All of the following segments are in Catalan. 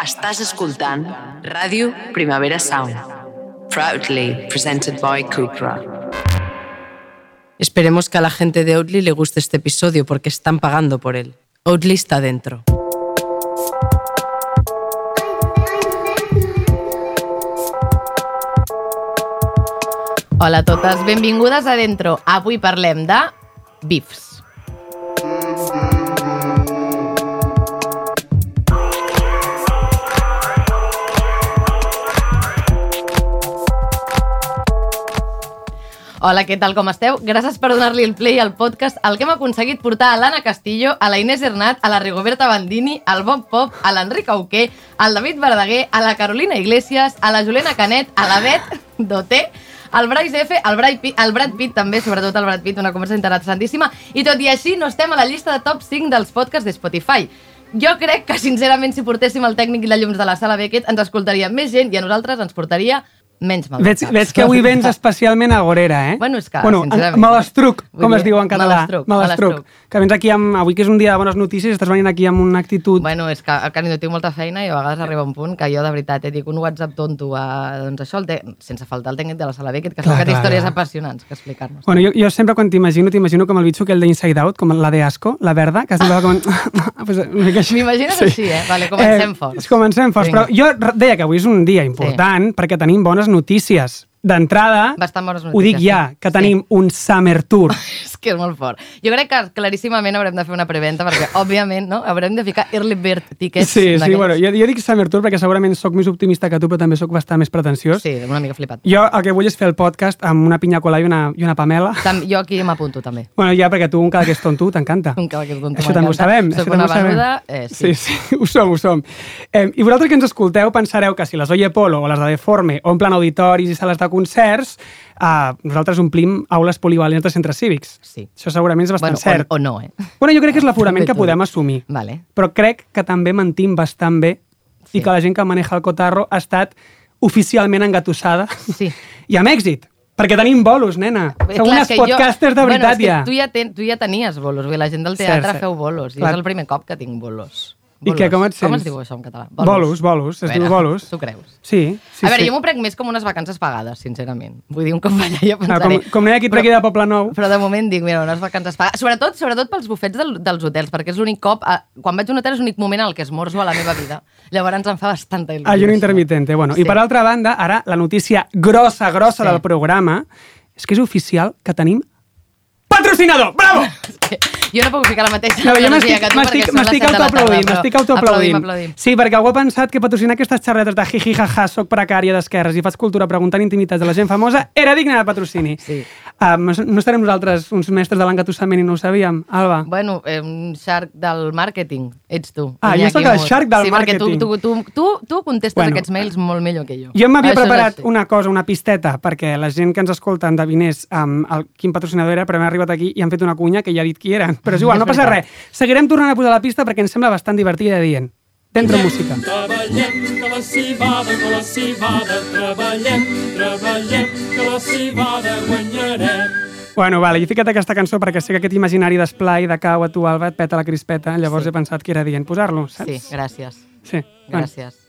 Estàs escoltant Ràdio Primavera Sound. Proudly presented by Cupra. Esperemos que a la gente de Oatly le guste este episodio porque están pagando por él. Oatly está dentro. Hola a totes, benvingudes a Dentro. Avui parlem de bifs. Hola, què tal, com esteu? Gràcies per donar-li el play al podcast, el que hem aconseguit portar a l'Anna Castillo, a la Inés Hernat, a la Rigoberta Bandini, al Bob Pop, a l'Enric Auqué, al David Verdaguer, a la Carolina Iglesias, a la Juliana Canet, a la Bet Doté, al Bryce F, al Brad, Pitt, al Brad Pitt també, sobretot al Brad Pitt, una conversa interessantíssima, i tot i així no estem a la llista de top 5 dels podcasts de Spotify. Jo crec que, sincerament, si portéssim el tècnic i la llums de la sala Beckett, ens escoltaria més gent i a nosaltres ens portaria menys mal. Veig, veig que avui vens especialment agorera, eh? Bueno, és que, bueno, sincerament. malastruc, com es diu en català. malastruc, Malastruc. malastruc. Que vens aquí amb... Avui que és un dia de bones notícies, estàs venint aquí amb una actitud... Bueno, és que al Canido tinc molta feina i a vegades arriba un punt que jo, de veritat, et dic un WhatsApp tonto a, doncs això, el te... sense faltar el tècnic de la sala Beckett, que Clar, clar, que té històries clar. apassionants que explicar-nos. Bueno, jo, jo sempre quan t'imagino, t'imagino com el bitxo que el d'Inside Out, com la de Asco, la verda, que semblava com... pues, una mica així. M'imagines així, eh? Vale, comencem forts. Comencem forts, Vinga. però jo deia que avui és un dia important perquè tenim bones notícies. D'entrada, ho dic ja, sí. que Sí. tenim un Summer Tour. És que és molt fort. Jo crec que claríssimament haurem de fer una preventa perquè, òbviament, no? haurem de ficar early bird tickets. Sí, sí, bueno, jo, jo dic Summer Tour perquè segurament sóc més optimista que tu, però també sóc bastant més pretensiós. Sí, una mica flipat. Jo el que vull és fer el podcast amb una pinya colada i una, i una pamela. Tam jo aquí m'apunto, també. Bueno, ja, perquè tu un cada que és tonto t'encanta. Un cada que és tonto Això també ho sabem. Soc això una venuda, eh, sí. sí, sí, ho som, ho som. Eh, I vosaltres que ens escolteu pensareu que si les Oye Polo o les de Deforme omplen auditoris i sales de concerts, eh, nosaltres omplim aules polivalents de centres cívics. Sí. Això segurament és bastant Bueno, cert. o, o no, eh? Bueno, jo crec que és l'aforament que podem assumir. Vale. Però crec que també mentim bastant bé Sí. i que la gent que maneja el cotarro ha estat oficialment engatussada Sí. i amb èxit. Perquè tenim bolos, nena. Sou clar, unes que jo- podcasters de bueno, veritat que ja. Tu ja, ten, tu ja tenies bolos, vull la gent del teatre cert. feu bolos, i Clar. és el primer cop que tinc bolos. I què, com et Com sents? es diu això en català? Bolos, bolos, es diu bolos. Tu creus? Sí, sí, a veure, sí. jo m'ho prenc més com unes vacances pagades, sincerament. Vull dir, un cop allà jo Ah, pensaré... com, com no hi ha qui Però- tregui de Poble Nou, Però de moment dic, mira, unes vacances pagades. Sobretot, sobretot pels bufets del, dels hotels, perquè és l'únic cop... A, quan vaig a un hotel és l'únic moment en el que esmorzo a la meva vida. Llavors em fa bastanta il·lusió. ayuno intermitente. Bueno, Sí. I per altra banda, ara la notícia grossa, grossa Sí. del programa és que és oficial que tenim patrocinador! Bravo! Jo no puc ficar la mateixa No, jo m'estic m'estic- autoaplaudint, m'estic autoaplaudint. Sí, perquè algú ha pensat que patrocinar aquestes xerretes de jiji, jaja, soc precària d'esquerres i faig cultura preguntant intimitats de la gent famosa era digne de patrocini. Sí. Um, no estarem nosaltres uns mestres de l'engatussament i no ho sabíem, Alba? Bueno, eh, un shark del màrqueting, ets tu. Ah, jo sóc el shark del sí, perquè tu, màrqueting. tu, tu, tu, tu contestes Bueno. aquests mails molt millor que jo. Jo m'havia preparat una cosa, una pisteta, perquè la gent que ens escolta endevinés um, el, quin patrocinador era, però hem arribat aquí i han fet una cunya que ja ha dit qui eren. Però és igual, no passa res. Seguirem tornant a posar la pista perquè ens sembla bastant divertida dient. Dentro música. Treballem, que la civada, que la civada, treballem, treballem, que la civada guanyarem. Bueno, vale, jo he ficat aquesta cançó perquè sé que aquest imaginari d'esplai de cau a tu, Alba, et peta la crispeta, llavors Sí. he pensat que era dient posar-lo, saps? Sí, gràcies. Sí. Gràcies.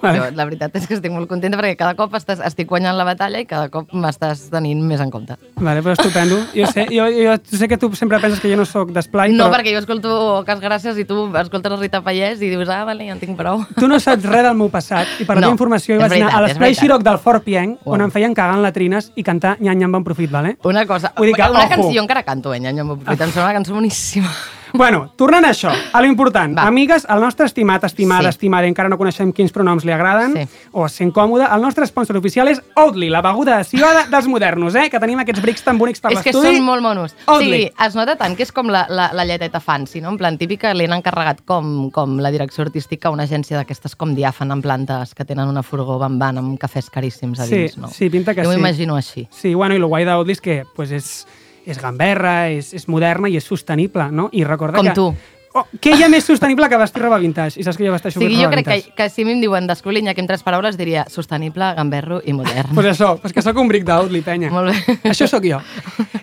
Jo, la veritat és que estic molt contenta perquè cada cop estàs, estic guanyant la batalla i cada cop m'estàs tenint més en compte. Vale, però estupendo. Jo sé, jo, jo sé que tu sempre penses que jo no sóc d'esplai, No, però perquè jo escolto Cas Gràcies i tu escoltes la Rita Pallès i dius, ah, vale, ja en tinc prou. tu no saps res del meu passat i per la No, teva informació vaig anar veritat, a és l'esplai. Xirok del Fort Pienc, Uau. on em feien cagar en latrines i cantar Nyanyam en profit, vale? Una cosa, Vull dir que, una ojo. cançó, jo encara canto, eh, Nyanya, em sembla una cançó boníssima. Bueno, tornant a això, a lo important. Va. Amigues, el nostre estimat, estimada, Sí. estimada, encara no coneixem quins pronoms li agraden, Sí. o es sent còmode, el nostre sponsor oficial és Oatly, la beguda de civada dels modernos, eh? Que tenim aquests brics tan bonics per és que l'estudi. són molt monos. Oatly. Sí, es nota tant que és com la, la, la lleteta fancy, no? En plan típica, l'han encarregat com, com la direcció artística a una agència d'aquestes com diàfan en plantes que tenen una furgó bambant amb cafès caríssims a Sí, dins, no? sí, pinta que jo sí. m'ho imagino així. Sí, bueno, i el guai d'Oatly és que pues, és, és gamberra, és, és moderna i és sostenible, no? I recorda Com que... tu. Oh, què hi ha més sostenible que vestir roba vintage? I saps que jo vesteixo O sigui, jo roba crec que, vintage. que si a mi em diuen descobrir Iñaki en tres paraules diria sostenible, gamberro i modern. Pues això, pues que sóc un bric d'Outli, penya. Molt bé. Això sóc jo.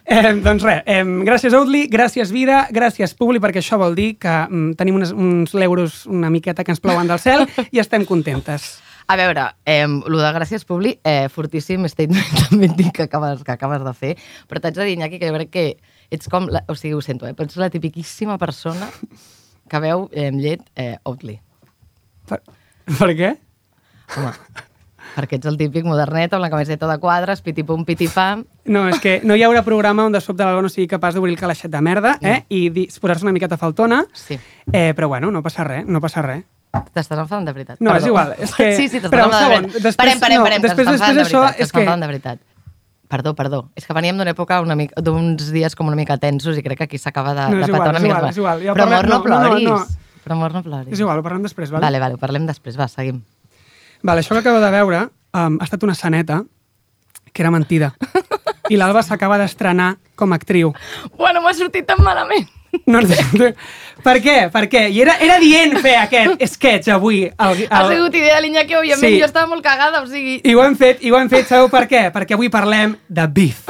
Eh, doncs res, eh, gràcies Outli, gràcies vida, gràcies Publi, perquè això vol dir que mm, tenim uns, uns euros una miqueta que ens plouen del cel i estem contentes. A veure, eh, el de gràcies, Publi, eh, fortíssim statement també dic que acabes, que acabes de fer, però t'haig de dir, Iñaki, que jo crec que ets com, la, o sigui, ho sento, eh, però ets la tipiquíssima persona que veu eh, amb llet eh, Oatly. Per, per què? Home, perquè ets el típic modernet amb la camiseta de quadres, pitipum, pitipam... No, és que no hi haurà programa on de sobte l'algú no sigui capaç d'obrir el calaixet de merda eh, i dir- posar-se una miqueta faltona, Sí. eh, però bueno, no passa res, no passa res. T'estàs enfadant de veritat. No, Perdó. és igual, és que- Sí, sí, t'estàs enfadant de veritat. després- parem, parem, no, parem, després- enfadant després de d'això, veritat, és que- de veritat. Perdó, perdó. És que veníem d'una època una mica, d'uns dies com una mica tensos i crec que aquí s'acaba de, No, de igual, petar una és mica. igual, és igual. Ja Però amor, no, no, no, no, ploris. no. Però amor, no ploris. És igual, ho parlem després, vale? Vale, vale, ho parlem després, va, seguim. Vale, això que acabo de veure um, ha estat una saneta que era mentida. I l'Alba s'acaba d'estrenar com a actriu. Bueno, m'ha sortit tan malament. No, no, per què? Per què? I era, era dient fer aquest sketch avui. El, el... Ha sigut idea de l'Iñaki, òbviament, Sí. jo estava molt cagada, o sigui... I ho hem fet, i ho hem fet, sabeu per què? Perquè avui parlem de beef.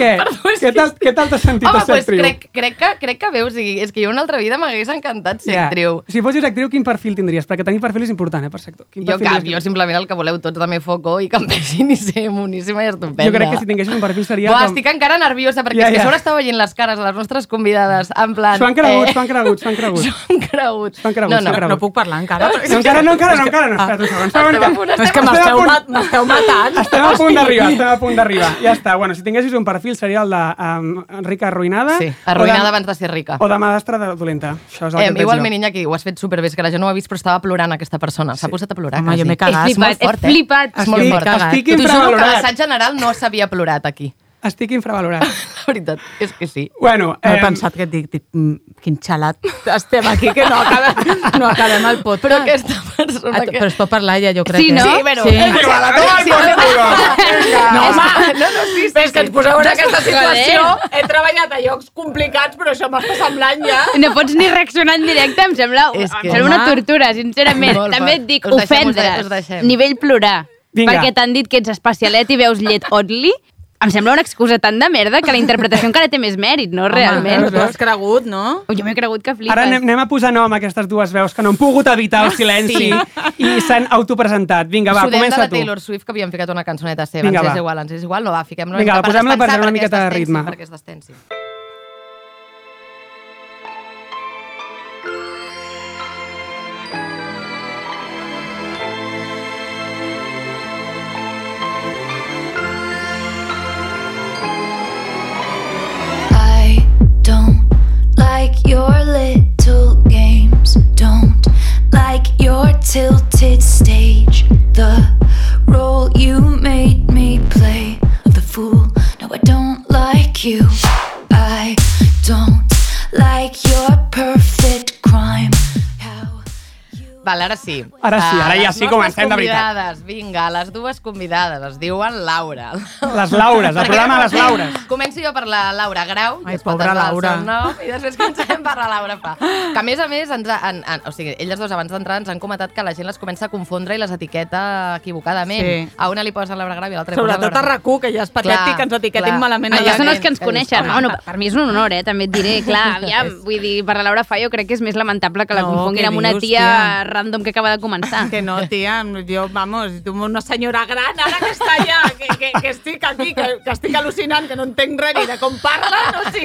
Què? és què que- tal què tal t'has sentit Home, a ser pues actriu? crec, crec, que, crec que bé, o sigui, és que jo una altra vida m'hagués encantat ser Ja. actriu. Si fossis actriu, quin perfil tindries? Perquè tenir perfil és important, eh, per sector. Quin Jo perfil cap, jo simplement el que voleu tots també foco i que em vegin i ser moníssima i estupenda. Jo crec que si tinguessis un perfil seria Buah, com... estic encara nerviosa perquè que ja. a sobre estava veient les cares de les nostres convidades en plan... S'ho han cregut, s'ho han cregut, s'ho han cregut. S'ho han cregut. S'ho han cregut, no, s'ho han no, cregut. No puc parlar encara. No, encara no, encara no, encara no. Un segon. Espera punt, És que m'esteu matant. Estem a punt d'arribar, estem a punt d'arribar. Ja està. Bueno, si tinguessis un perfil seria el de um, rica arruïnada. Sí, arruïnada de- abans de ser rica. O de madastra de dolenta. Això és el Eh, que igualment, veig Iñaki, ho has fet superbé, és que la gent no ho ha vist, però estava plorant aquesta persona. S'ha posat a plorar, Home, quasi. jo m'he cagat. És molt fort, eh? flipat. És molt Estic- fort. estic T'ho juro que infravalorat. l'assaig general no s'havia plorat aquí. Estic infravalorat. La veritat, és que sí. bueno, No he em, pensat que et dic, dic mm, quin xalat estem aquí, que no acabem, no acabem el podcast. Però aquesta persona Ah, que... Però es pot parlar ja, jo crec. Sí, eh? no? Sí, però... Sí. Però a la toma el por No, home, No, no, sí, sí, és que ens poseu en aquesta situació. He treballat a llocs complicats, però això m'està semblant ja. No pots ni reaccionar en directe, em sembla, És que- em sembla una tortura, sincerament. Molt També et dic, ofendre's, nivell plorar, Vinga. perquè t'han dit que ets especialet i veus llet Oatly, em sembla una excusa tan de merda que la interpretació encara té més mèrit, no? Realment. Home, tu has cregut, no? Jo m'he cregut que flipes. Ara anem, anem a posar nom a aquestes dues veus que no han pogut evitar el silenci Sí. i s'han autopresentat. Vinga, va, Sudem de comença la tu. Taylor Swift, que havíem ficat una cançoneta seva. Vinga, ens va. és igual, ens és igual. No, va, fiquem-la Vinga, posem-la per una perquè miqueta de ritme. Perquè es destensi. sit still. Val, ara sí. Ara sí, Ah, ara ja les sí, comencem de veritat. Vinga, les dues convidades. Es diuen Laura. Les Laures, el programa de les Laures. Començo jo per la Laura Grau, Ai, pobra Laura. Nom, I després comencem per la Laura Fa. Que a més a més, ens en, en, o sigui, elles dos abans d'entrar ens han comentat que la gent les comença a confondre i les etiqueta equivocadament. Sí. A una li posen Laura Grau i a l'altra li posen Sobretot a RAC1, que ja és patètic Clar, que ens etiquetin clar. malament. Allò a són els que ens coneixen. home. Bueno, per mi és un honor, eh? També et diré. Clar, aviam, vull dir, per la Laura Fa jo crec que és més lamentable que la No, confonguin amb una tia? Random que acaba de començar. Que no, tia, jo, vamos, tu una senyora gran, ara que està allà, que, que, que estic aquí, que, que estic al·lucinant, que no entenc res ni de com parla, no, sí.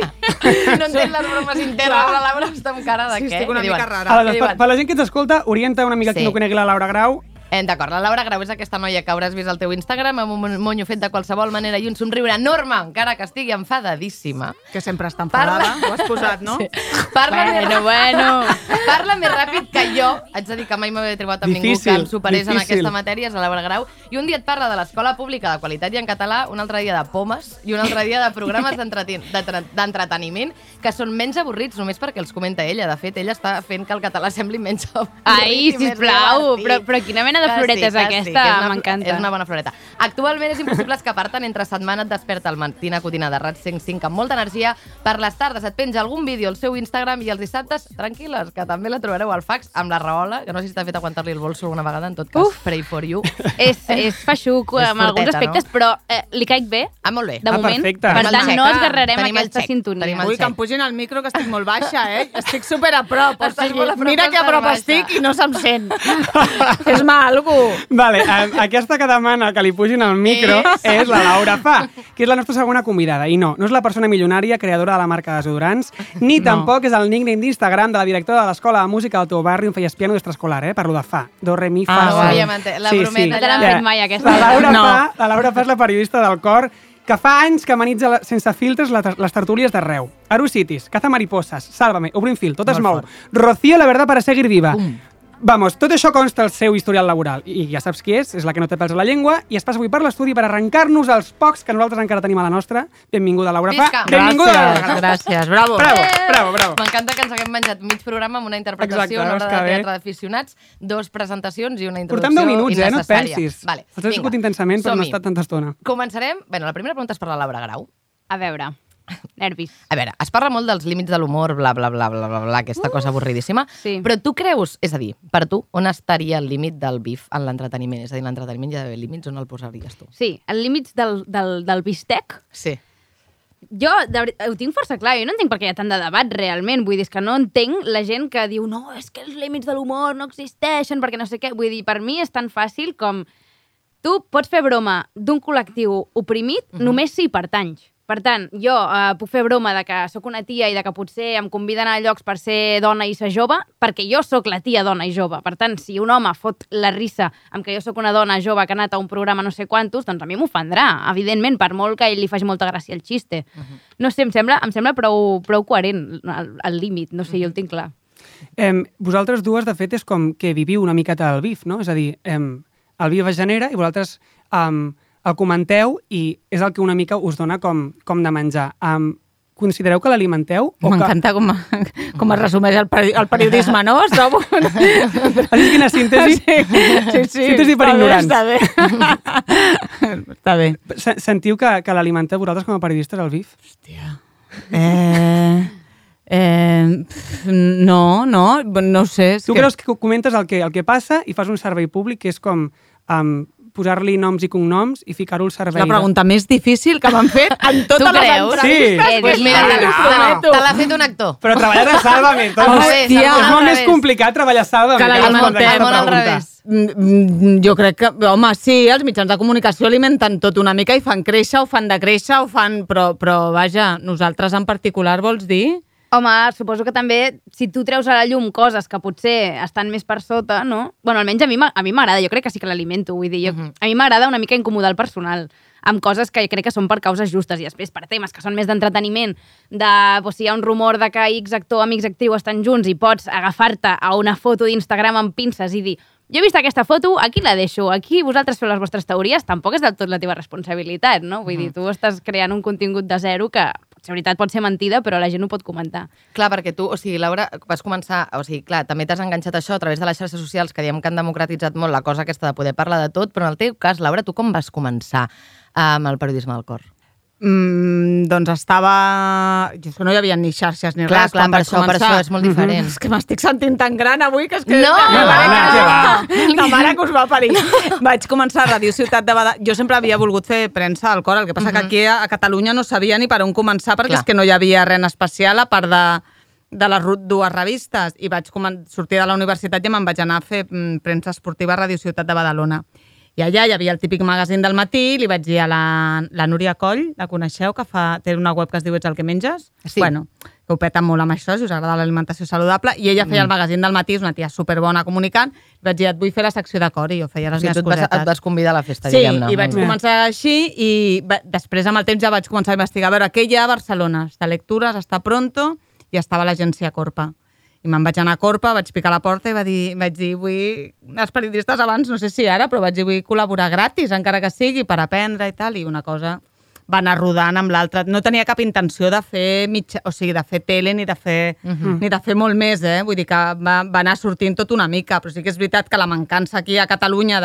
No entenc les bromes internes, la Laura està amb cara de Sí, què? estic una diuen? mica rara. Per, per la gent que ens escolta, orienta una mica Sí. qui no conegui la Laura Grau. Eh, D'acord, la Laura Grau és aquesta noia que hauràs vist al teu Instagram amb un monyo fet de qualsevol manera i un somriure enorme, encara que estigui enfadadíssima. Que sempre està enfadada, ho has posat, no? Sí. Parla, Bueno, més, bueno. parla més ràpid que jo. Haig de dir que mai m'havia trobat amb ningú Difícil, que em superés en difícil. aquesta matèria, és la Laura Grau. I un dia et parla de l'escola pública de qualitat i en català, un altre dia de pomes i un altre dia de programes d'entreteniment que són menys avorrits només perquè els comenta ella. De fet, ella està fent que el català sembli menys avorrit. Ai, sisplau, però, però quina mena de floretes que aquesta, que és una- m'encanta. És una bona floreta. Actualment és impossible escapar-te'n entre setmana et desperta el matina cotina de Rat 105 amb molta energia. Per les tardes et penja algun vídeo al seu Instagram i els dissabtes, tranquil·les, que també la trobareu al fax amb la Rahola, que no sé si t'ha fet aguantar-li el bolso alguna vegada, en tot cas, Uf. pray for you. És, és feixuc És amb alguns aspectes, no? però eh, li caic bé, Ah, molt bé. de Ah, moment. perfecte. Per tant, no esgarrarem Tenim aquesta sintonia. Tenim Ui, que em pugin al micro, que estic molt baixa, eh? Estic super a prop, o sigui, mira que a prop estic i no se'm sent. Fes-me alguna Vale, aquesta que demana que li pugin al micro és la Laura Fa, que és la nostra segona convidada. I no, no és la persona milionària creadora de la marca de desodorants, ni No. tampoc és el nickname d'Instagram de la directora de l'escola de música del teu barri on feies piano d'extraescolar, eh? Parlo de Fa. Do, re, mi, fa, Ah, sol. la brometa No te l'han fet mai, aquesta. La Laura, No. Fa, la Laura Fa és la periodista del cor que fa anys que amanitza la- sense filtres la- les tertúlies d'arreu. Arusitis, Caza mariposas, Sálvame, Obrim fil, tot es mou. Rocío, la verdad para seguir viva. Vamos, tot això consta al seu historial laboral. I ja saps qui és, és la que no té pèls a la llengua, i es passa avui per l'estudi per arrencar-nos els pocs que nosaltres encara tenim a la nostra. Benvinguda, Laura Fa. Visca. Benvinguda. Gràcies, gràcies, bravo. Bravo, bravo, bravo. M'encanta que ens haguem menjat mig programa amb una interpretació, Exacte, una que de teatre d'aficionats, dos presentacions i una introducció Portem 10 minuts, eh? No et pensis. Vale, Els he escut intensament, però no ha estat tanta estona. Començarem... Bueno, la primera pregunta és per la Laura Grau. A veure, nervis. A veure, es parla molt dels límits de l'humor, bla, bla, bla, bla, bla, bla, aquesta cosa avorridíssima. sí. Però tu creus, és a dir, per tu, on estaria el límit del bif en l'entreteniment? És a dir, en l'entreteniment hi ha d'haver límits, on el posaries tu? Sí, el límits del, del, del bistec Sí. Jo de, ho tinc força clar, jo no entenc per què hi ha tant de debat realment, vull dir, que no entenc la gent que diu no, és que els límits de l'humor no existeixen perquè no sé què, vull dir, per mi és tan fàcil com tu pots fer broma d'un col·lectiu oprimit Mhm. només si hi pertanys. Per tant, jo eh, puc fer broma de que sóc una tia i de que potser em conviden a llocs per ser dona i ser jove, perquè jo sóc la tia dona i jove. Per tant, si un home fot la rissa amb que jo sóc una dona jove que ha anat a un programa no sé quantos, doncs a mi m'ofendrà, evidentment, per molt que ell li faci molta gràcia el xiste. No sé, em sembla, em sembla prou, prou coherent el límit, no sé, jo el tinc clar. Em, vosaltres dues, de fet, és com que viviu una miqueta del bif, no? És a dir, em, el bif es genera i vosaltres em, el comenteu i és el que una mica us dona com, com de menjar. Em, considereu que l'alimenteu? o que- M'encanta com, com es resumeix el, peri el periodisme, no? Has vist quina síntesi? Sí, sí. Síntesi per ignorants. Està bé. està bé. Se- Sentiu que, que l'alimenteu vosaltres com a periodistes, el bif? Hòstia. Eh, eh, no, no, no ho sé. Tu que... creus que comentes el que, el que passa i fas un servei públic que és com um, posar-li noms i cognoms i ficar-ho al servei. la pregunta més difícil que m'han fet en totes les creus? entrevistes. Sí. Eh, Pues mira, te Ah, l'ha prometo. te l'ha fet un actor. Però treballar a Sálvame. Tot Al és- molt revés. més complicat treballar a Sálvame. Que l'alimentem. al revés. Mm, mm, Jo crec que, home, sí, els mitjans de comunicació alimenten tot una mica i fan créixer, o fan decréixer, o fan... Però, però vaja, nosaltres en particular vols dir? Home, suposo que també, si tu treus a la llum coses que potser estan més per sota, no? bueno, almenys a mi a mi m'agrada, jo crec que sí que l'alimento, vull dir, jo, Mhm. a mi m'agrada una mica incomodar el personal amb coses que crec que són per causes justes i després per temes que són més d'entreteniment, de pues, si hi ha un rumor de que X actor amb X actriu estan junts i pots agafar-te a una foto d'Instagram amb pinces i dir jo he vist aquesta foto, aquí la deixo, aquí vosaltres feu les vostres teories, tampoc és del tot la teva responsabilitat, no? Vull dir, tu estàs creant un contingut de zero que potser veritat pot ser mentida, però la gent ho pot comentar. Clar, perquè tu, o sigui, Laura, vas començar... O sigui, clar, també t'has enganxat això a través de les xarxes socials, que diem que han democratitzat molt la cosa aquesta de poder parlar de tot, però en el teu cas, Laura, tu com vas començar amb el periodisme del cor? Mm, doncs estava... Jo és que no hi havia ni xarxes ni Clar, res. clar, quan per vaig això, per començar. això és molt diferent. És que m'estic sentint tan gran avui que és que... No! No, mare, no, que La mare que us va parir. Vaig començar a Ràdio Ciutat de Badalona. Jo sempre havia volgut fer premsa al cor, el que passa que aquí a, a Catalunya no sabia ni per on començar perquè Clar. és que no hi havia res especial a part de de les dues revistes i vaig sortir de la universitat i me'n vaig anar a fer mm, premsa esportiva a Ràdio Ciutat de Badalona. I allà hi havia el típic magazín del matí, li vaig dir a la, la Núria Coll, la coneixeu, que fa, té una web que es diu Ets el que menges? Sí. Bueno, que ho peta molt amb això, si us agrada l'alimentació saludable, i ella feia el magazín del matí, és una tia superbona comunicant, i vaig dir, et vull fer la secció de cor, i jo feia les sigui, meves vas, cosetes. et vas convidar a la festa, Sí, diguem-ne. i vaig bé. començar així i va, després amb el temps ja vaig començar a investigar a veure què hi ha a Barcelona. Està Lectures, està Pronto i estava l'agència Corpa. I me'n vaig anar a Corpa, vaig picar a la porta i va dir, vaig dir, vull... Els periodistes abans, no sé si ara, però vaig dir, vull col·laborar gratis, encara que sigui, per aprendre i tal, i una cosa va anar rodant amb l'altre. No tenia cap intenció de fer mitja, o sigui, de fer tele ni de fer, Mhm. ni de fer molt més, eh? Vull dir que va, va anar sortint tot una mica, però sí que és veritat que la mancança aquí a Catalunya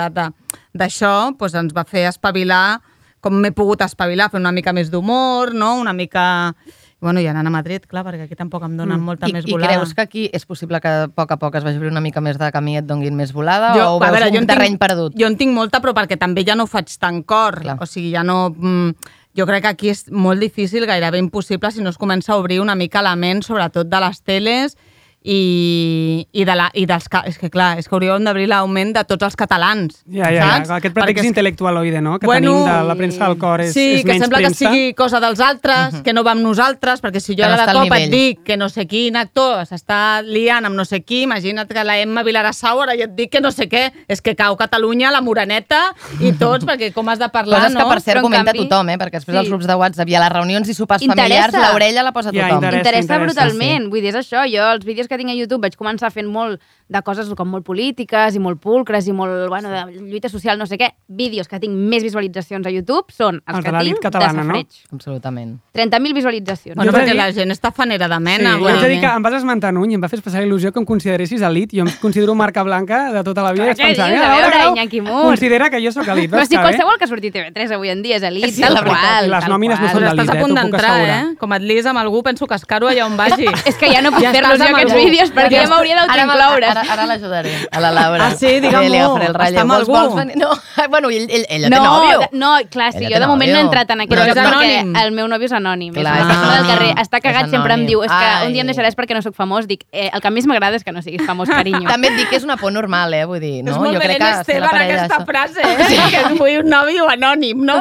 d'això doncs ens va fer espavilar com m'he pogut espavilar, fer una mica més d'humor, no? Una mica... Bueno, i anant a Madrid, clar, perquè aquí tampoc em donen molta I, més I volada. creus que aquí és possible que a poc a poc es vagi obrir una mica més de camí i et donguin més volada? o ho a veus veure, jo un en terreny tinc, perdut? Jo en tinc molta, però perquè també ja no faig tan cor. Clar. O sigui, ja no... Mm, jo crec que aquí és molt difícil, gairebé impossible, si no es comença a obrir una mica la ment, sobretot de les teles i, i, de la, i dels... És que clar, és que hauríem d'obrir l'augment de tots els catalans, Ja, ja, saps? ja. Aquest Perquè pretext és- intel·lectualoide, no? Que tenim de la premsa del cor és, sí, és que menys sembla premsa. que sigui cosa dels altres, que no va amb nosaltres, perquè si jo de al cop et dic que no sé quin actor s'està liant amb no sé qui, imagina't que la Emma Vilarassau ara ja et dic que no sé què, és que cau Catalunya, la Moreneta i tots, perquè com has de parlar, Coses no? que, per cert, Però, comenta canvi- tothom, eh? perquè després Sí. als grups de WhatsApp i a les reunions i sopars Interessa. familiars l'orella la posa Ja, tothom. interessa. Interessa interessa, brutalment, vull dir, és això, jo els vídeos que tinc a YouTube vaig començar fent molt de coses com molt polítiques i molt pulcres i molt, bueno, de lluita social, no sé què. Vídeos que tinc més visualitzacions a YouTube són els, Els de que l'elit tinc catalana, de no? safreig. Absolutament. 30.000 visualitzacions. Bueno, Jo de perquè dir- la gent està fanera de Sí, mena. jo de dir dir. que em vas esmentar un i em va fer especial il·lusió que em consideressis elit. Jo em considero marca blanca de tota la vida. Què dius? "Mira, A veure, Iñaki Mur." Considera que jo sóc elit. Però si que bé? qualsevol que ha sortit a TV3 avui en dia és elit, Sí, tal la veritat. qual. Les tal nòmines no són d'elit, estàs a eh? punt puc d'entrar, eh? Com et lis amb algú, penso que es caro allà on vagi. És que ja no puc fer-los jo aquests. Vídeos perquè ja, m'hauria Ara, me- d'autoincloure. ara, ara l'ajudaré, a la Laura. Ah, sí? Digue-m'ho. Li agafaré el Està relleu. amb algú? vols? No, bueno, ell, ell, ella té No, nòvio. de- no, clar, sí, Ella jo té de moment no he nòvio. entrat en aquest joc perquè anònim. el meu nòvio és anònim. Clar, és una persona del carrer. Està És cagat, sempre em diu, és que Ai. un dia em deixaràs perquè no sóc famós. Dic, eh, el que més m'agrada és que no siguis famós, carinyo. També et dic que és una por normal, eh? Vull dir, no? és molt jo crec que Esteban aquesta frase, eh? que vull un nòvio anònim, no?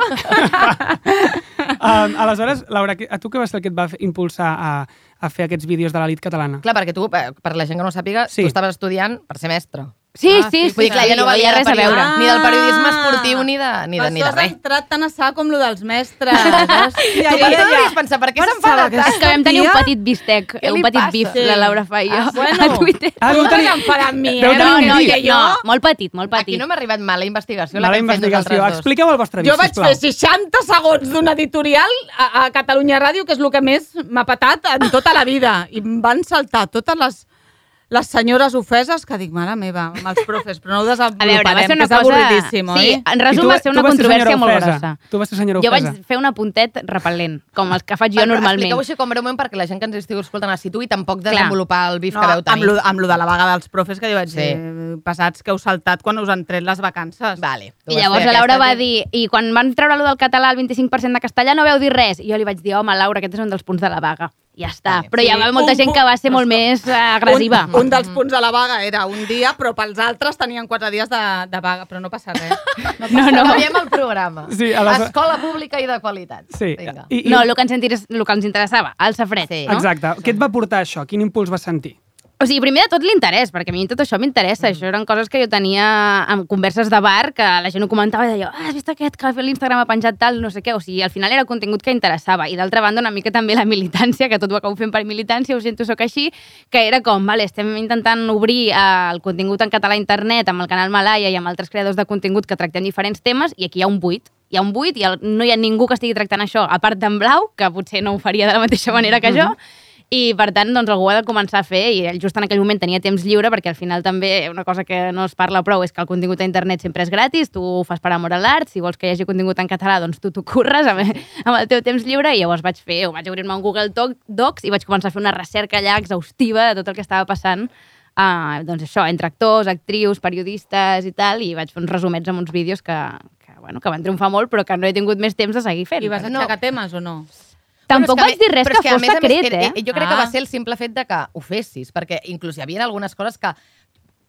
Um, aleshores, Laura, que- a tu què va ser el que et va impulsar a, a fer aquests vídeos de l'elit catalana? Clar, perquè tu, eh, per la gent que no ho sàpiga, Sí. tu estaves estudiant per ser mestre. Sí, Ah, sí, sí, sí. Vull dir, clar, ja no hi valia res a veure. periodi- ni del periodisme Ah. esportiu ni de, ni de, ni de això has res. entrat tan a sac com lo dels mestres. Hòstia, Tu ja, per ja, què ja. devies pensar? Per què s'enfada que tant? És que vam tenir un petit bistec, un petit passa? bif, Sí. la Laura fa i jo, Ah, bueno. a Twitter. Ah, no amb mi, eh? No, no, jo, no, molt petit, molt Aquí petit. no m'ha arribat mala investigació, la Mala que hem fet investigació. nosaltres dos. Expliqueu el vostre Jo bif, vaig fer 60 segons d'un editorial a, a Catalunya Ràdio, que és el que més m'ha patat en tota la vida. I em van saltar totes les, les senyores ofeses que dic, mare meva, amb els profes, però no ho A veure, va desenvoluparem, ser una que és cosa... avorridíssim, sí, oi? en I resum tu- va ser una controvèrsia molt ofesa. grossa. Tu vas ser senyora Jo vaig ofesa. fer un apuntet repel·lent, com els que faig jo Però normalment. Expliqueu així com breument perquè la gent que ens estigui escoltant a situ i tampoc Clar. desenvolupar el bif No, que veu amb, tenir. lo, amb lo de la vaga dels profes, que jo vaig Sí. dir, eh, passats que heu saltat quan us han tret les vacances. Vale. I llavors la Laura va que- dir, i quan van treure lo del català, el 25% de castellà, no veu dir res. I jo li vaig dir, home, Laura, aquest és un dels punts de la vaga. Ja està. Vale. Però hi Sí, ha molta un gent que va ser molt més eh, agressiva. Un, un dels punts de la vaga era un dia, però pels altres tenien quatre dies de, de vaga, però no passa res. No No, no. Canviem el programa. Sí, a les- Escola pública i de qualitat. Sí. Vinga. I, i, No, el que, ens interes- el que ens interessava, el safret. Sí. No? Exacte. Què et va portar això? Quin impuls vas sentir? O sigui, primer de tot l'interès, perquè a mi tot això m'interessa. Això eren coses que jo tenia en converses de bar, que la gent ho comentava i deia, ah, has vist aquest que a l'Instagram ha penjat tal, no sé què. O sigui, al final era contingut que interessava. I d'altra banda, una mica també la militància, que tot ho acabo fent per militància, ho sento, sóc així, que era com, vale, estem intentant obrir eh, el contingut en català a internet amb el canal Malaya i amb altres creadors de contingut que tractem diferents temes, i aquí hi ha un buit. Hi ha un buit i no hi ha ningú que estigui tractant això, a part d'en Blau, que potser no ho faria de la mateixa manera que jo, i per tant doncs, algú ha de començar a fer i ell just en aquell moment tenia temps lliure perquè al final també una cosa que no es parla prou és que el contingut a internet sempre és gratis, tu ho fas per amor a l'art, si vols que hi hagi contingut en català doncs tu t'ho curres amb, amb el teu temps lliure i llavors vaig fer, o vaig obrir-me un Google Doc- Docs i vaig començar a fer una recerca allà exhaustiva de tot el que estava passant Uh, doncs això, entre actors, actrius, periodistes i tal, i vaig fer uns resumets amb uns vídeos que, que, bueno, que van triomfar molt, però que no he tingut més temps de seguir fent. I vas No. aixecar temes o no? Tampoc Però vaig dir res que, a fos més més, secret, era- eh? Jo crec que Ah. va ser el simple fet de que ho fessis, perquè inclús hi havia algunes coses que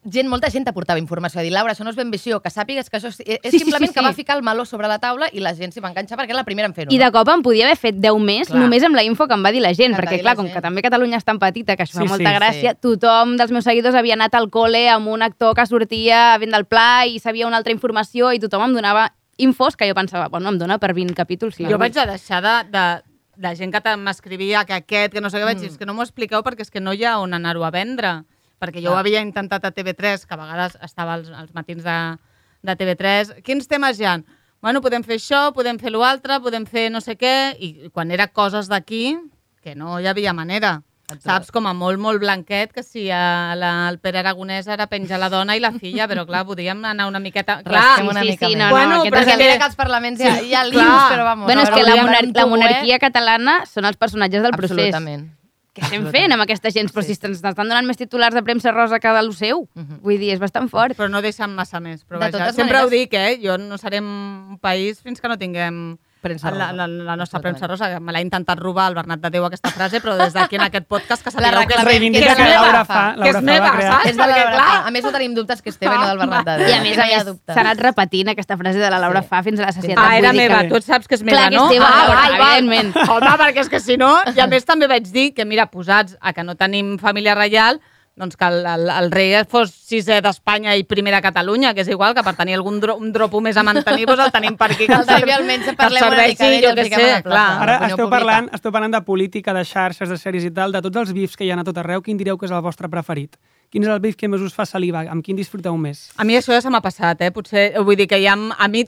gent, molta gent t'aportava informació, a dir, Laura, això no és ben o que sàpigues que això és, és Sí, sí, simplement sí, que sí. va ficar el meló sobre la taula i la gent s'hi va enganxar perquè era la primera en fer-ho. I de cop em podia haver fet 10 més Clar. només amb la info que em va dir la gent, Que perquè clar, la com gent. que també Catalunya és tan petita, que això Sí, fa molta sí, gràcia, sí. tothom dels meus seguidors havia anat al col·le amb un actor que sortia fent del pla i sabia una altra informació i tothom em donava infos que jo pensava, bueno, em dona per 20 capítols. Sí, Jo vaig a deixar de, de, de gent que m'escrivia que aquest, que no sé què, vaig Mm. dir, és que no m'ho expliqueu perquè és que no hi ha on anar-ho a vendre. Perquè jo Clar. ho havia intentat a TV3, que a vegades estava als, als matins de, de TV3. Quins temes hi ha? bueno, podem fer això, podem fer l'altre, podem fer no sé què, i quan era coses d'aquí, que no hi havia manera. Saps? Com a molt, molt blanquet, que si a la, el Pere Aragonès era penjar la dona i la filla, però clar, podíem anar una miqueta... Clar, Rasquem una sí, mica sí, no, no, Bueno, és Perquè que- que als parlaments hi ha, hi ha Clar. líos, però vamos. Bueno, és ara que la, monar en la monarquia eh? catalana són els personatges del procés. Absolutament. Què estem fent amb aquesta gent? Però si estan estan donant més titulars de premsa rosa que de lo seu. Vull dir, és bastant fort. Però no deixen massa més. Però De vaja, sempre maneres- ho dic, eh? Jo no serem un país fins que no tinguem Premsa la, rosa. la, la nostra Absolutament. premsa rosa, que me l'ha intentat robar el Bernat de Déu aquesta frase, però des d'aquí en aquest podcast que La sapigueu que reivindica que és que meva. Laura fa, que Laura és fa meva, va saps? És de la Perquè, clar. A més, no tenim dubtes que és teva i no del Bernat de Déu. I a més, no a hi ha més, dubtes. s'ha anat repetint aquesta frase de la Laura Fa fins a la societat. Ah, era meva, tu saps que és meva, Clar que és no? teva, ah, Laura, val. evidentment. Home, perquè és que si no... I a més també vaig dir que, mira, posats a que no tenim família reial, doncs que el, el, el rei fos sisè d'Espanya i primer de Catalunya, que és igual, que per tenir algun dro, un dropo més a mantenir, doncs el tenim per aquí. Que El ser- rei almenys que parlem una serveixi, mica d'ell i jo fiquem sé, a la plaça. clar. Ara esteu pública. parlant, esteu parlant de política, de xarxes, de sèries i tal, de tots els bifs que hi ha a tot arreu, quin direu que és el vostre preferit? Quin és el bif que més us fa saliva? Amb quin disfruteu més? A mi això ja se m'ha passat, eh? Potser, vull dir que ja a mi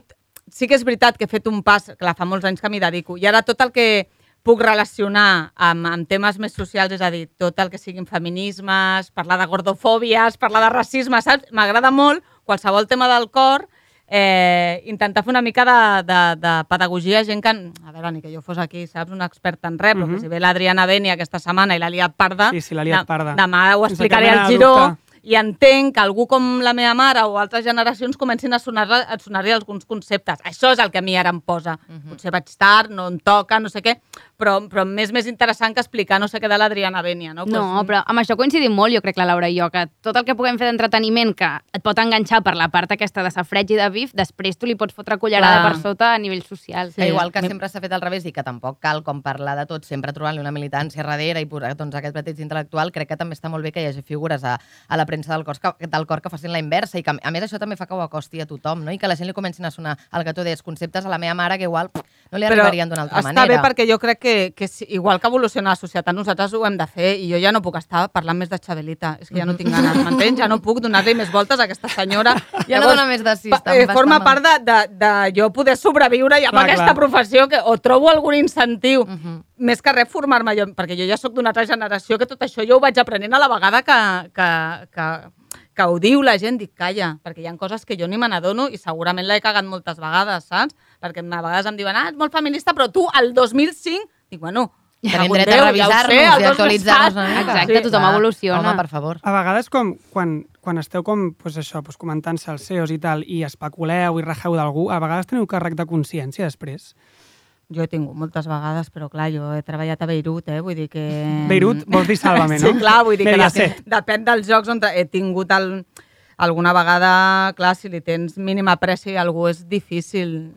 sí que és veritat que he fet un pas, clar, fa molts anys que m'hi dedico, i ara tot el que puc relacionar amb, amb temes més socials, és a dir, tot el que siguin feminismes, parlar de gordofòbies, parlar de racisme, saps? M'agrada molt qualsevol tema del cor, eh, intentar fer una mica de, de, de pedagogia a gent que, a veure, ni que jo fos aquí, saps, una experta en res, però que si ve l'Adriana Beni aquesta setmana i l'ha liat parda, Sí, sí, liat parda. demà ho explicaré al Giró, dubte. I entenc que algú com la meva mare o altres generacions comencin a sonar a sonar alguns conceptes. Això és el que a mi ara em posa. Potser vaig tard, no em toca, no sé què, però, però m'és més interessant que explicar no sé què de l'Adriana Bènia, no? No, però amb això coincidim molt, jo crec, la Laura i jo, que tot el que puguem fer d'entreteniment que et pot enganxar per la part aquesta de safreig i de bif, després tu li pots fotre cullerada Clar. per sota a nivell social. Que igual que sempre s'ha fet al revés i que tampoc cal com parlar de tot, sempre trobant-li una militància darrere i posar doncs, aquest petit intel·lectual, crec que també està molt bé que hi hagi figures a, a la premsa del cor, que, del cor que facin la inversa i que a més això també fa que ho acosti a tothom no? i que la gent li comencin a sonar el que tu deies, conceptes a la meva mare que igual pff, no li arribarien d'una altra està manera. bé perquè jo crec que, que si, igual que evoluciona la societat, nosaltres ho hem de fer i jo ja no puc estar parlant més de Xabelita. És que ja no tinc ganes, m'entens? Ja no puc donar-li més voltes a aquesta senyora. Ja no dona més de sis, eh, forma part de, de, de jo poder sobreviure ja amb Clar, aquesta clar. professió que o trobo algun incentiu. Mhm. Més que res formar-me jo, perquè jo ja sóc d'una altra generació que tot això jo ho vaig aprenent a la vegada que, que, que, que ho diu la gent, dic, calla, perquè hi ha coses que jo ni me n'adono i segurament l'he cagat moltes vegades, saps? Perquè a vegades em diuen, ah, ets molt feminista, però tu, el 2005, dic, bueno, Tenim dret a ja revisar-nos sé, i actualitzar-nos. Exacte, tothom clar. evoluciona. Home, per favor. A vegades, com quan, quan esteu com, pues això, pues comentant-se els CEOs i tal, i especuleu i rajeu d'algú, a vegades teniu càrrec de consciència després. Jo he tingut moltes vegades, però clar, jo he treballat a Beirut, eh? vull dir que... Beirut, vols dir Sálvame, no? Sí, clar, vull dir que de, depèn dels jocs on he tingut el, alguna vegada, clar, si li tens mínima pressi a algú és difícil,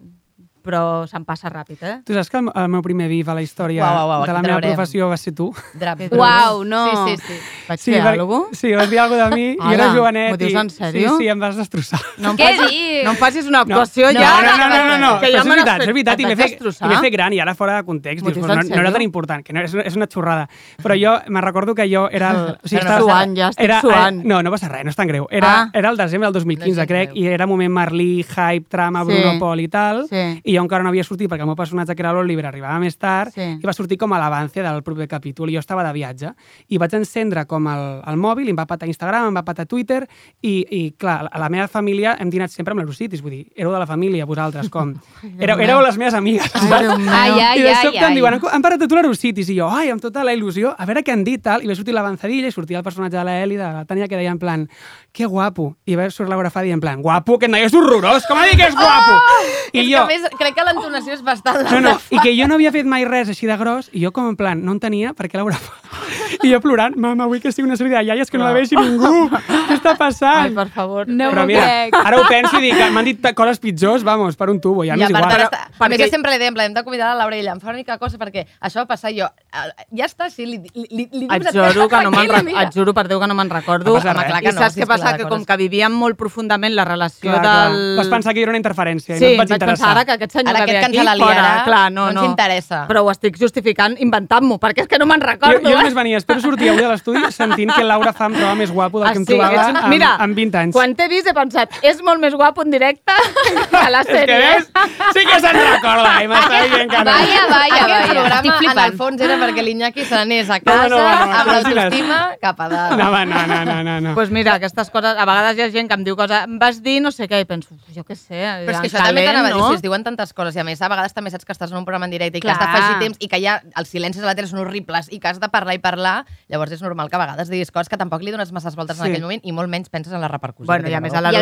però se'n passa ràpid, eh? Tu saps que el, el meu primer bif a la història Uau, uau, uau, de la meva traurem. professió va ser tu? Drap. Uau, no. Sí, sí, sí. Vaig Sí, fer per- alguna cosa? Sí, vas dir alguna de mi, i jo era jovenet. m'ho dius en sèrio? Sí, sí, em vas destrossar. No em Què facis, dius? no em facis una No, actuació no, ja. no, no, no, no, no, que però ja és veritat, és veritat, i m'he vaig fet, i fet gran, i ara fora de context, dius, no, no era tan important, que no, és, és una xorrada. Però jo me recordo que jo era... El, o Estic estava- suant, ja estic era, suant. No, no passa res, no és tan greu. Era, Ah. era el desembre del 2015, No és crec, i era moment Merlí, hype, trama, Sí. Bruno Pol i tal, Sí. i jo encara no havia sortit perquè el meu personatge, que era l'Oliver, arribava més tard, Sí. i va sortir com a l'avance del proper capítol, i jo estava de viatge, i vaig encendre com el, el mòbil, i em va patar Instagram, em va patar Twitter, i, i clar, a la meva família hem dinat sempre amb l'Eurocitis, vull dir, éreu de la família, vosaltres, com? Éreu, éreu les meves amigues. Ai, ai, I de ai, sobte ai. em diuen, han parat a tu l'Eurocitis, i jo, ai, amb tota la il·lusió, a veure què han dit, tal, i va sortir l'avanzadilla, i sortia el personatge de la Eli, de la Tània, que deia en plan, que guapo, i va sortir Laura Fadi en plan, guapo, que noi és horrorós, com ha dit que és guapo? I és jo, que a més, crec que l'entonació és bastant... no, no, i que jo no havia fet mai res així de gros, i jo com en plan, no entenia per què Laura fa. I jo plorant, mama, vull que sigui una sèrie de iaies que no, la vegi ningú. Què està Ai, passant? per favor. No Però mira, crec. ara ho penso i dic, m'han dit coses pitjors, vamos, per un tubo, ja I m'és igual. ara més, perquè- jo sempre li dèiem, hem de convidar la Laura i ella, em fa una mica cosa perquè això va passar jo. eh, Ja està, sí, li, li, li, li Et dius a juro, que no me'n tranquil·la, re- mira. et juro per Déu que no me'n recordo. No passa. Home, clar I que no, saps què que passa? Que, com que vivíem molt profundament la relació Clar, clar. del... Vas pensar que jo era una interferència i Sí, no et vaig vaig interessar. ara que aquest senyor Ara que ve aquest que aquí, la liarà, fora. Clar, no, no no. ens interessa. Però ho estic justificant inventant-m'ho, perquè és que no me'n Jo, recordo. jo eh? només venia a espero sortir avui a l'estudi sentint que Laura fa em troba més guapo del Ah, que em sí, trobava amb, Mira, amb 20 anys. Quan t'he vist he pensat, és molt més guapo en directe que a la És que sèrie. ves? Sí que se'n recorda, i m'està dient que no. Vaya, vaya, Aquest vaya. programa, en el fons, era perquè l'Iñaki se n'anés a No, casa no, no, no, amb tranquil·les. l'autoestima cap a dalt. No, no, no, no, no, no. pues mira, aquestes coses, a vegades hi ha gent que em diu coses, em vas dir no sé què, i penso, "Uf, jo què sé, Però és que això també t'anava no? si es diuen tantes coses, i a més a vegades també saps que estàs en un programa en directe i que Clar. has d'afegir temps i que ja els silencis a la tele són horribles i que has de parlar i parlar, llavors és normal que a vegades diguis coses que tampoc li dones masses voltes en Sí. aquell moment i molt menys penses en la repercussió. Bueno, que i a més a la que a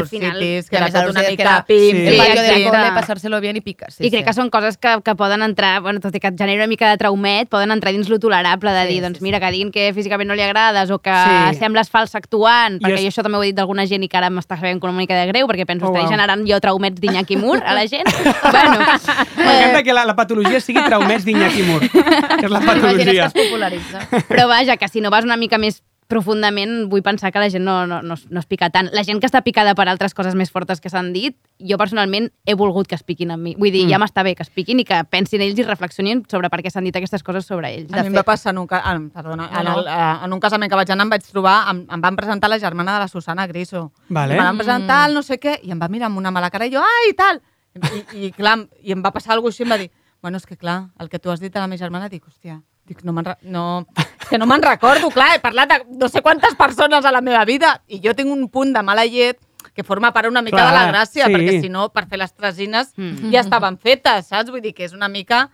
era una mica pim, Sí. El pim, del pim. cole, passárselo bien i pica. Sí, I crec sí. que són coses que, que poden entrar, bueno, tot i que et genera una mica de traumet, poden entrar dins lo tolerable de Sí, dir, sí, doncs sí. mira, que diguin que físicament no li agrades o que Sí. sembles fals actuant, perquè és- jo això també ho he dit d'alguna gent i que ara m'està sabent com una mica de greu, perquè penso, oh, estaré wow. generant jo traumets d'Iñaki Mur a la gent. bueno, M'encanta que la, la patologia sigui traumets d'Iñaki Mur, que és la Imagina't que patologia. es popularitza. però vaja, que si no vas una mica més profundament, vull pensar que la gent no, no, no, es- no es pica tant. La gent que està picada per altres coses més fortes que s'han dit, jo personalment he volgut que es piquin amb mi. Vull dir, Mm. ja m'està bé que es piquin i que pensin ells i reflexionin sobre per què s'han dit aquestes coses sobre ells. A mi em va passar en un, ca... ah, perdona, en, el, eh, en un casament que vaig anar em vaig trobar, em, em van presentar la germana de la Susana Griso. Vale. Me van presentar el no sé què, i em va mirar amb una mala cara i jo, ai, tal! I, i, clar, i em va passar alguna cosa així i em va dir, bueno, és que clar, el que tu has dit a la meva germana, dic, hòstia, dic, no me'n no, és que no me'n recordo, clar, he parlat de no sé quantes persones a la meva vida i jo tinc un punt de mala llet que forma part una mica Clar, de la gràcia, sí. perquè si no, per fer les tresines Mm. ja estaven fetes, saps? Vull dir que és una mica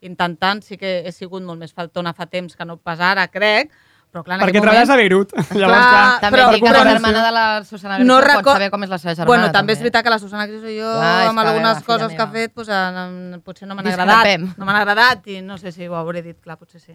intentant, sí que he sigut molt més faltona fa temps que no pas ara, crec, però clar, en Perquè aquest treballes a. Beirut. Llavors, Clar, clar, També Però- dic que la germana de la Susana Griso No no pot record- saber com és la seva germana. Bueno, també és veritat que la Susana Griso i jo, Clar, amb algunes filla coses que ha fet, pues, en, potser no m'han agradat. No m'han agradat i no sé si ho hauré dit, clar, potser sí.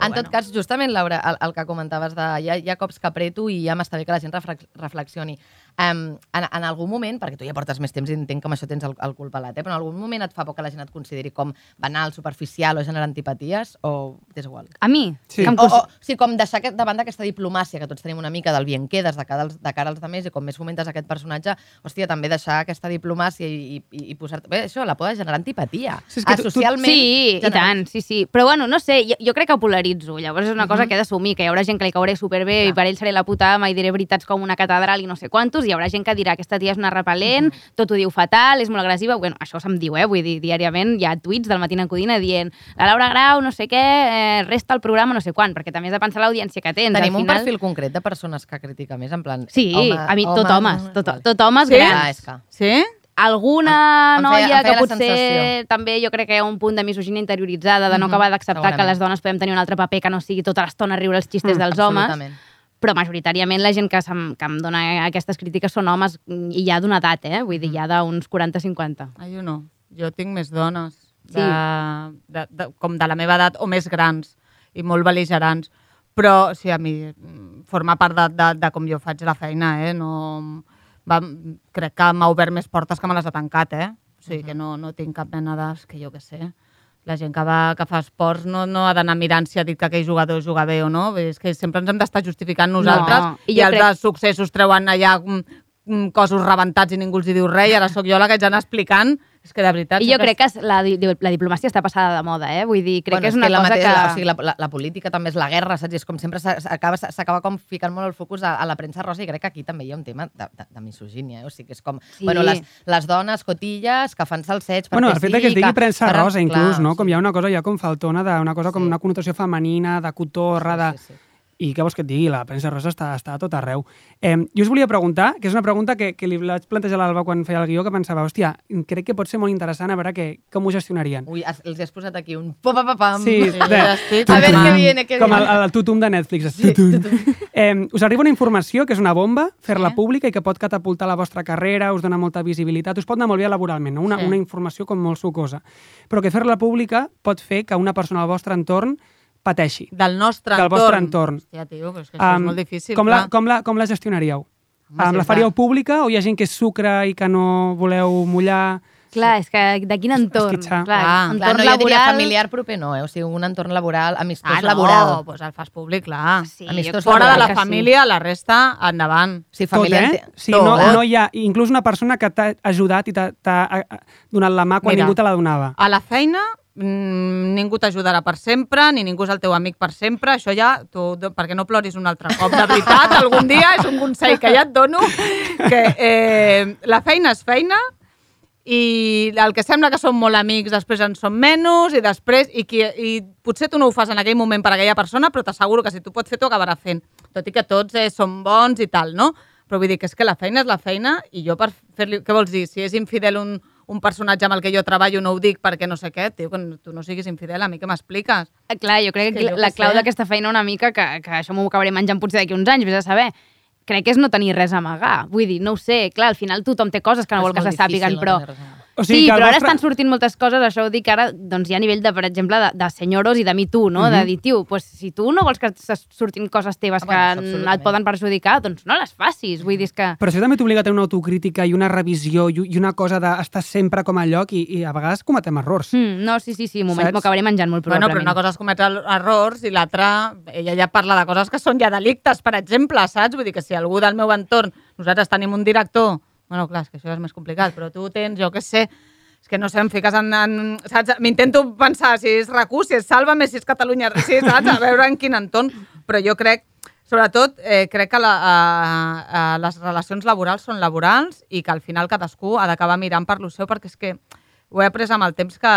En tot cas, justament, Laura, el, el que comentaves de hi ha, hi ha cops que apreto i ja m'està bé que la gent reflex, reflexioni. Um, en, en algun moment, perquè tu ja portes més temps i entenc que amb això tens el, el cul pelat, eh? però en algun moment et fa por que la gent et consideri com banal, superficial o generar antipaties o t'és igual? A mi? Sí. Que em O, o, o sigui, com deixar aquest, davant d'aquesta diplomàcia que tots tenim una mica del bien quedes de cara als, de cara als altres i com més fomentes aquest personatge, hòstia, també deixar aquesta diplomàcia i, i, i posar-te... Bé, això la por de generar antipatia. Sí, és que Ah, tu- tu- socialment... Sí, i generar- tant, sí, sí. Però bueno, no sé, jo, jo crec que ho polaritzo. Llavors és una cosa que he d'assumir, que hi haurà gent que li cauré superbé i per ell seré la puta ama i diré veritats com una catedral i no sé quantos, i hi haurà gent que dirà aquesta tia és una repel·lent, tot ho diu fatal, és molt agressiva. Bueno, això se'm diu, eh? Vull dir, diàriament hi ha tuits del Matina Codina dient la Laura Grau, no sé què, eh, resta el programa no sé quan, perquè també has de pensar l'audiència que tens. Tenim Al un final... perfil concret de persones que critica més, en plan... Sí, home, a mi tot homes, tot, vale. tot homes Sí? grans. Ah, és que... Sí? alguna Em- em feia- noia em feia que potser sensació. també jo crec que hi ha un punt de misoginia interioritzada, de no Mhm, acabar d'acceptar que les dones podem tenir un altre paper que no sigui tota l'estona riure els xistes dels homes, Absolutament. Però majoritàriament la gent que, se'm, que em dona aquestes crítiques són homes mm, i ja d'una edat, eh? vull dir, ja d'uns 40-50. Ah, jo no. Jo tinc més dones, de, Sí. de, de, com de la meva edat, o més grans, i molt beligerants. Però, sí, a mi mm, forma part de, de, de com jo faig la feina, eh? No, va, crec que m'ha obert més portes que me les ha tancat, eh? O sigui, que no, no tinc cap mena de... És que jo què sé. La gent que, va, que fa esports no, no ha d'anar mirant si ha dit que aquell jugador juga bé o no. És que sempre ens hem d'estar justificant nosaltres No, i, i els crec- successos treuen allà mm, mm, cossos rebentats i ningú els hi diu res i ara sóc jo la que haig d'anar explicant. És que de veritat... I jo crec que la, la diplomàcia està passada de moda, eh? Vull dir, crec bueno, que és una la cosa mateixa, que... O sigui, la, la, la política també és la guerra, saps? I és com sempre s'acaba s'acaba com ficant molt el focus a, a la premsa rosa i crec que aquí també hi ha un tema de, de, de misogínia. Eh? O sigui, que és com... Sí. Bueno, les, les dones cotilles que fan salseig Bueno, el fet de que es digui premsa rosa, inclús, clar, no? Com sí. hi ha una cosa ja com faltona, de, una cosa com Sí. una connotació femenina, de cotorra, de... Sí, sí, sí. I què vols que et digui? La premsa rosa està, està a tot arreu. Eh, jo us volia preguntar, que és una pregunta que, que li vaig plantejar a l'Alba quan feia el guió, que pensava, hòstia, crec que pot ser molt interessant a veure que, com ho gestionarien. Ui, els has posat aquí un pam, pam, pam. Sí, Sí, de. A ver qué viene, qué com el, viene. el tutum de Netflix. Sí, eh, us arriba una informació que és una bomba, fer-la pública i que pot catapultar la vostra carrera, us dona molta visibilitat, us pot anar molt bé laboralment, no? una, Sí. una informació com molt sucosa. Però que fer-la pública pot fer que una persona al vostre entorn pateixi. Del nostre Del entorn. vostre entorn. Hòstia, tio, però és que això Em, és molt difícil. Com la, com, la, com la gestionaríeu? Home, Um, sí, la faríeu pública o hi ha gent que és sucre i que no voleu mullar? Clar, és que de quin entorn? Esquitxar. Clar, Clar. entorn Clar, no, jo diria laboral... familiar proper no, eh? O sigui, un entorn laboral, amistós Ah, no, laboral. doncs el fas públic, clar. Sí, Amistós Fora de crec la família, la resta, endavant. Sí, Tot, família... eh? ente- Sí, Tot. no, no hi ha... Inclús una persona que t'ha ajudat i t'ha eh, donat la mà quan Mira. ningú te la donava. A la feina, ningú t'ajudarà per sempre, ni ningú és el teu amic per sempre, això ja, tu, perquè no ploris un altre cop. De veritat, algun dia és un consell que ja et dono, que eh, la feina és feina, i el que sembla que som molt amics després en som menys i després i, qui, i potser tu no ho fas en aquell moment per aquella persona però t'asseguro que si tu pots fer t'ho acabarà fent tot i que tots eh, som bons i tal, no? Però vull dir que és que la feina és la feina i jo per fer-li... Què vols dir? Si és infidel un, un personatge amb el que jo treballo no ho dic perquè no sé què, tio, que tu no siguis infidel, a mi què m'expliques? Eh, Clar, jo crec que, que jo la clau d'aquesta feina una mica, que, que això m'ho acabaré menjant potser d'aquí uns anys, vés a saber, crec que és no tenir res a amagar. Vull dir, no ho sé, clar, al final tothom té coses que no És vol que se sàpiguen, no però... O sí, que però ara vostre- estan sortint moltes coses, això ho dic ara, doncs hi ha a nivell de, per exemple, de, de senyoros i de mi tu, no? Mhm. De dir, tio, pues, si tu no vols que surtin coses teves Home, que absolutament. et poden perjudicar, doncs no les facis. Vull dir, és que... Però això també t'obliga a tenir una autocrítica i una revisió i una cosa d'estar sempre com a lloc i, i a vegades cometem errors. Mm, no, sí, sí, sí, m'ho acabaré menjant molt Bueno, probablement. però una cosa és cometre er- errors i l'altra, ella ja parla de coses que són ja delictes, per exemple, saps? Vull dir que si algú del meu entorn, nosaltres tenim un director, bueno, clar, és que això és més complicat, però tu tens, jo què sé, és que no sé, em fiques en... en saps? M'intento pensar si és RAC1, si és Sálvame, si és Catalunya, si és, saps? A veure en quin entorn, però jo crec, sobretot, eh, crec que la, a, a, les relacions laborals són laborals i que al final cadascú ha d'acabar mirant per lo seu, perquè és que ho he après amb el temps que,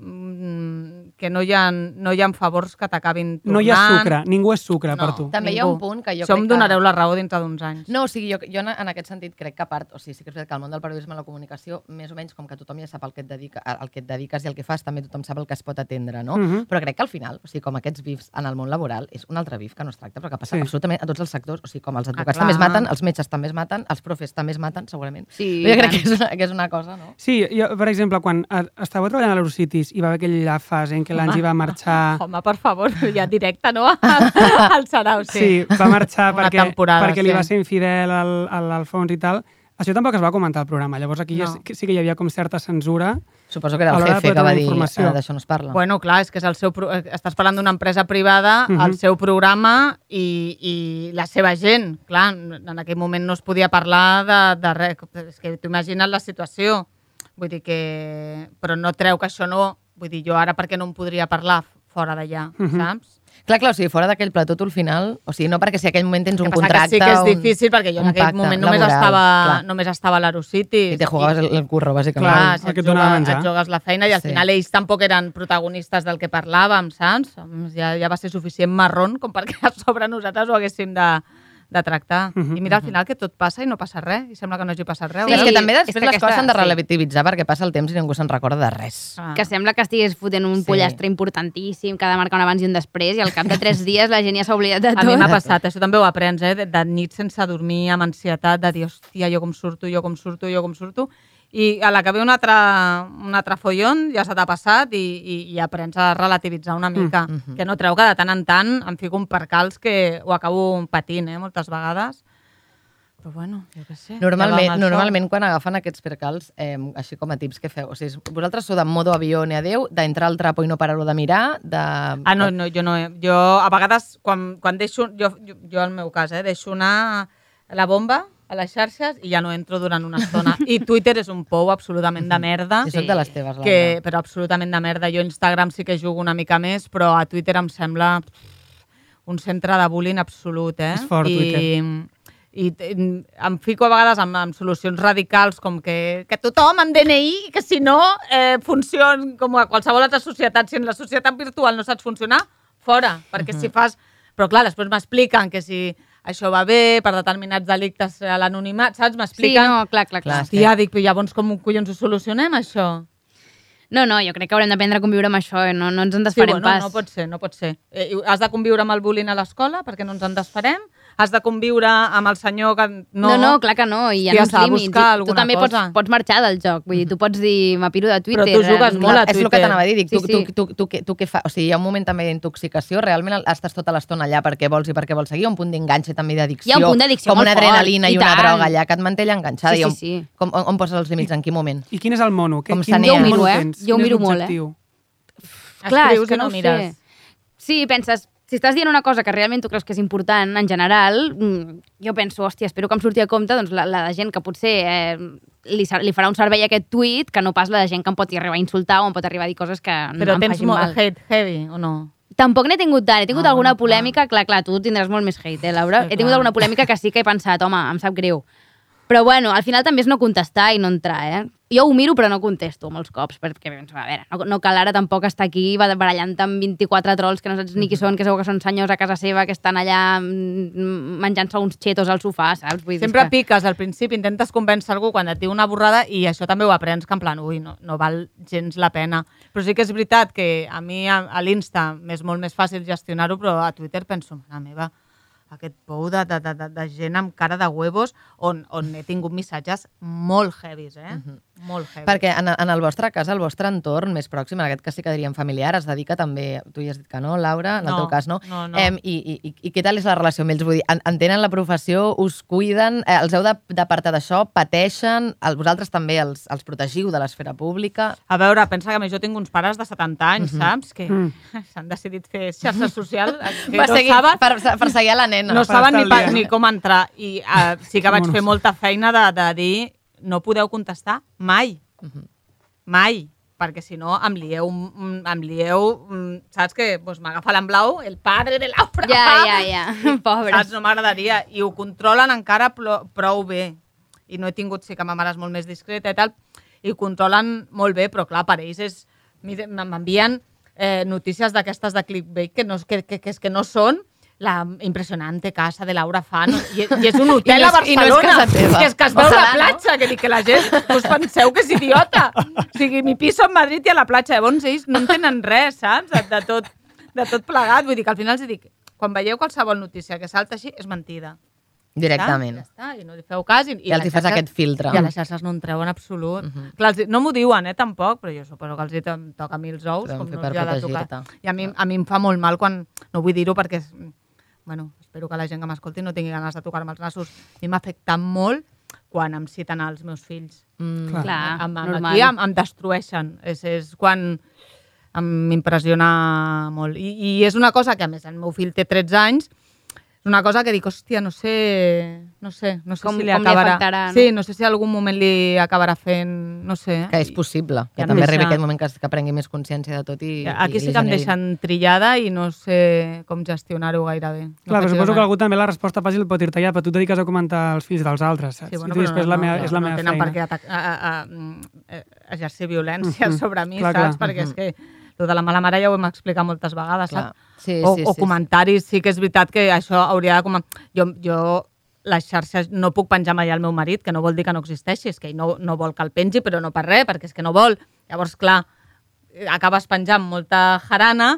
mm, que no, hi ha, no hi ha favors que t'acabin tornant. No hi ha sucre, ningú és sucre per tu. També hi ha ningú. un punt que jo Això crec em que- donareu la raó dintre d'uns anys. No, o sigui, jo, jo en, aquest sentit crec que a part, o sigui, sí que és veritat que el món del periodisme i la comunicació, més o menys com que tothom ja sap el que et, dedica, el que et dediques i el que fas, també tothom sap el que es pot atendre, no? Mhm. Però crec que al final, o sigui, com aquests bifs en el món laboral, és un altre bif que no es tracta, però que passa Sí. absolutament a tots els sectors, o sigui, com els advocats clar. també es maten, els metges també es maten, els profes també es maten, segurament. Sí, jo crec que és, una, que és una cosa, no? Sí, jo, per exemple, quan estava treballant a l'Eurocities i va haver aquella fase en què l'Angie va marxar... Home, per favor, ja directe, no? Al, Sarau, sí. Sí, va marxar Una perquè, perquè li sí. va ser infidel al, a l'Alfons i tal. Això tampoc es va comentar al programa. Llavors aquí No. ja, sí- que hi havia com certa censura. Suposo que era el jefe que va dir, informació. "Ah, d'això no es parla. Bueno, clar, és que és el seu, pro- eh, estàs parlant d'una empresa privada, Mhm. el seu programa i, i la seva gent. Clar, en aquell moment no es podia parlar de, de res. És que tu imagina't la situació. Vull dir que... Però no treu que això no... Vull dir, jo ara per què no em podria parlar fora d'allà, Mhm. saps? Clar, clar, o sigui, fora d'aquell plató tu al final, o sigui, no perquè si en aquell moment tens un que contracte... que sí que és un- difícil perquè jo en un aquell moment només laboral, estava, clar. només estava a l'Aerocities. I te jugaves el, el curro, bàsicament. Clar, el si que et, et donava jugues, menjar. et jugues la feina i al Sí. final ells tampoc eren protagonistes del que parlàvem, saps? Ja, ja va ser suficient marrón com perquè a sobre nosaltres ho haguéssim de, de tractar. Mhm, I mira, al final que tot passa i no passa res, i sembla que no hagi passat res. Sí, és que Sí, també és després que les aquesta- coses s'han de sí. relativitzar perquè passa el temps i ningú se'n recorda de res. Ah. Que sembla que estigués fotent un Sí. sí. pollastre importantíssim, que ha de marcar un abans i un després, i al cap de tres dies la gent ja s'ha oblidat de A tot. mi m'ha passat, això també ho aprens, eh? De, de nit sense dormir, amb ansietat, de dir, hòstia, jo com surto, jo com surto, jo com surto. I a la que ve un altre, un altre follon ja se t'ha passat i, i, i aprens a relativitzar una mica. Mm, mhm. Que no treu que de tant en tant em fico un percals que ho acabo patint, eh? Moltes vegades. Però bueno, jo què sé. Normalment, normalment quan agafen aquests percals, eh, així com a tips que feu, o sigui, vosaltres sou de modo avió ni adeu, d'entrar al trapo i no parar-ho de mirar, de... Ah, no, no, jo no. Jo, a vegades, quan, quan deixo... Jo, jo, jo, al meu cas, eh, deixo anar la bomba a les xarxes i ja no entro durant una estona. I Twitter és un pou absolutament de merda. Si soc de les teves, Laura. que, però absolutament de merda. Jo a Instagram sí que jugo una mica més, però a Twitter em sembla un centre de bullying absolut, eh? És fort, I, Twitter. I t- em fico a vegades amb, amb solucions radicals com que, que tothom amb DNI, que si no eh, funciona com a qualsevol altra societat. Si en la societat virtual no saps funcionar, fora. Perquè si fas... Però clar, després m'expliquen que si això va bé per determinats delictes a l'anonimat, saps? Sí, M'expliquen... no, clar, clar, clar. Hòstia, dic, però llavors com collons ho solucionem, això? No, no, jo crec que haurem d'aprendre a conviure amb això, eh? no, no ens en Sí, desfarem bueno, pas. no pot ser, no pot ser. Eh, has de conviure amb el bullying a l'escola perquè no ens en desfarem? Has de conviure amb el senyor que... No, no, clar que no, i hi ha uns de límits. buscar I Tu també pots, cosa. pots marxar del joc, vull dir, tu pots dir, m'apiro de Twitter. Però tu jugues eh, molt a és el que Twitter. t'anava a dir, dic, tu, Sí, sí. Tu, tu, tu, tu, tu, què fa? O sigui, hi ha un moment també d'intoxicació, realment estàs tota l'estona allà perquè vols i perquè vols seguir, hi ha un punt d'enganxe també d'addicció. Hi ha un punt d'addicció Com una adrenalina i i, una tant. droga allà que et manté allà enganxada. Sí, i on, sí, sí. Com, on, on poses els límits, en quin moment? I quin és el mono? Que, Com quin. Jo ho miro, eh? Jo ho és miro molt, eh? l'objectiu? Clar, és que i no no ho mires. sé. Sí, penses, si estàs dient una cosa que realment tu creus que és important, en general, mm, jo penso, hòstia, espero que em surti a compte doncs, la, la de gent que potser eh, li, li farà un servei a aquest tuit que no pas la de gent que em pot arribar a insultar o em pot arribar a dir coses que Però em tens facin molt mal. hate heavy, o no? Tampoc n'he tingut tant. He tingut Ah, alguna clar. polèmica, clar, clar, tu tindràs molt més hate, eh, Laura? Sí, He tingut clar. alguna polèmica que sí que he pensat, home, em sap greu. Però bueno, al final també és no contestar i no entrar, eh? Jo ho miro però no contesto molts cops, perquè penso, a veure, no, no cal ara tampoc estar aquí barallant amb 24 trolls que no saps ni qui són, que segur que són senyors a casa seva, que estan allà mm, menjant-se uns xetos al sofà, saps? Vull dir Sempre que... piques al principi, intentes convèncer algú quan et diu una borrada i això també ho aprens, que en plan, ui, no, no val gens la pena. Però sí que és veritat que a mi a, a l'Insta m'és molt més fàcil gestionar-ho, però a Twitter penso, mare meva, aquest pou de, de, de, de, gent amb cara de huevos on, on he tingut missatges molt heavies, eh? Molt heavies. Perquè en, en el vostre cas, el vostre entorn més pròxim, en aquest cas sí que diríem familiar, es dedica també, tu ja has dit que no, Laura, en el No, teu cas no. no, no. Em, i, i, i, I què tal és la relació amb ells? Vull dir, en, entenen la professió, us cuiden, eh, els heu de- d'apartar d'això, pateixen, el, vosaltres també els, els protegiu de l'esfera pública. A veure, pensa que a més jo tinc uns pares de 70 anys, Mhm. saps? Que Mm. s'han decidit fer xarxa social, que Per, no seguir, saben, per, per seguir a la nena. no saben ni, pa, ni com entrar. I uh, sí que vaig Monos. fer molta feina de, de dir no podeu contestar mai. Mai. Perquè si no em lieu, mm, em lieu mm, saps que pues, m'agafa l'en blau, el padre de Laura. Ja, ja, ja. Pobres. Saps? No m'agradaria. I ho controlen encara prou bé. I no he tingut, sí que ma mare és molt més discreta i tal, i ho controlen molt bé, però clar, per ells és... M'envien eh, notícies d'aquestes de clickbait que, no, que, que, que, és que no són la impressionante casa de Laura Fan i, i és un hotel I no a és- i no és Barcelona casa teva. que és que es veu Ojalà, la no? platja que dic que la gent us penseu que és idiota o sigui, mi piso en Madrid i a la platja llavors ells no entenen res, saps? De, de, tot, de tot plegat, vull dir que al final els dic quan veieu qualsevol notícia que salta així és mentida Directament. ja està, i no li feu cas. I, I els hi fas xarxes- aquest filtre. I a les xarxes no en absolut. Uh -huh. Clar, els, no m'ho diuen, eh, tampoc, però jo suposo que els hi to- toca a mi els ous. Com no els ha de tocar. I a mi, a mi em fa molt mal quan... No vull dir-ho perquè... Bueno, espero que la gent que m'escolti no tingui ganes de tocar-me els nassos. A mi m'afecta molt quan em citen els meus fills. Mm. Clar. Clar, Em, em, normal. aquí em, em destrueixen. És, és quan em- m'impressiona molt. I, I és una cosa que, a més, el meu fill té 13 anys, és una cosa que dic, hòstia, no sé, no sé, no sé Com- si li com li acabarà... afectarà, no? Sí, no sé si algun moment li acabarà fent, no sé. Que és possible, que Ja també deixa- arribi aquest moment que, que prengui més consciència de tot i, Aquí i sí que em deixen trillada i no sé com gestionar-ho gaire bé. No Clar, suposo que algú també la resposta fàcil pot dir-te ja, però tu et dediques a comentar els fills dels altres, saps? Sí, bueno, I tu però després no, la no, meva, no, és la no meva tenen feina. per què atac, a, a, a, a, exercir violència Mhm. sobre mi, Clar, saps? clar. Perquè és que lo de la mala mare ja ho hem explicat moltes vegades, Clar. saps? Sí, o, sí, o sí, comentaris, sí que és veritat que això hauria de... Com... Jo, jo les xarxes no puc penjar mai al meu marit, que no vol dir que no existeixi, és que ell no, no vol que el pengi, però no per res, perquè és que no vol. Llavors, clar, acabes penjant molta jarana,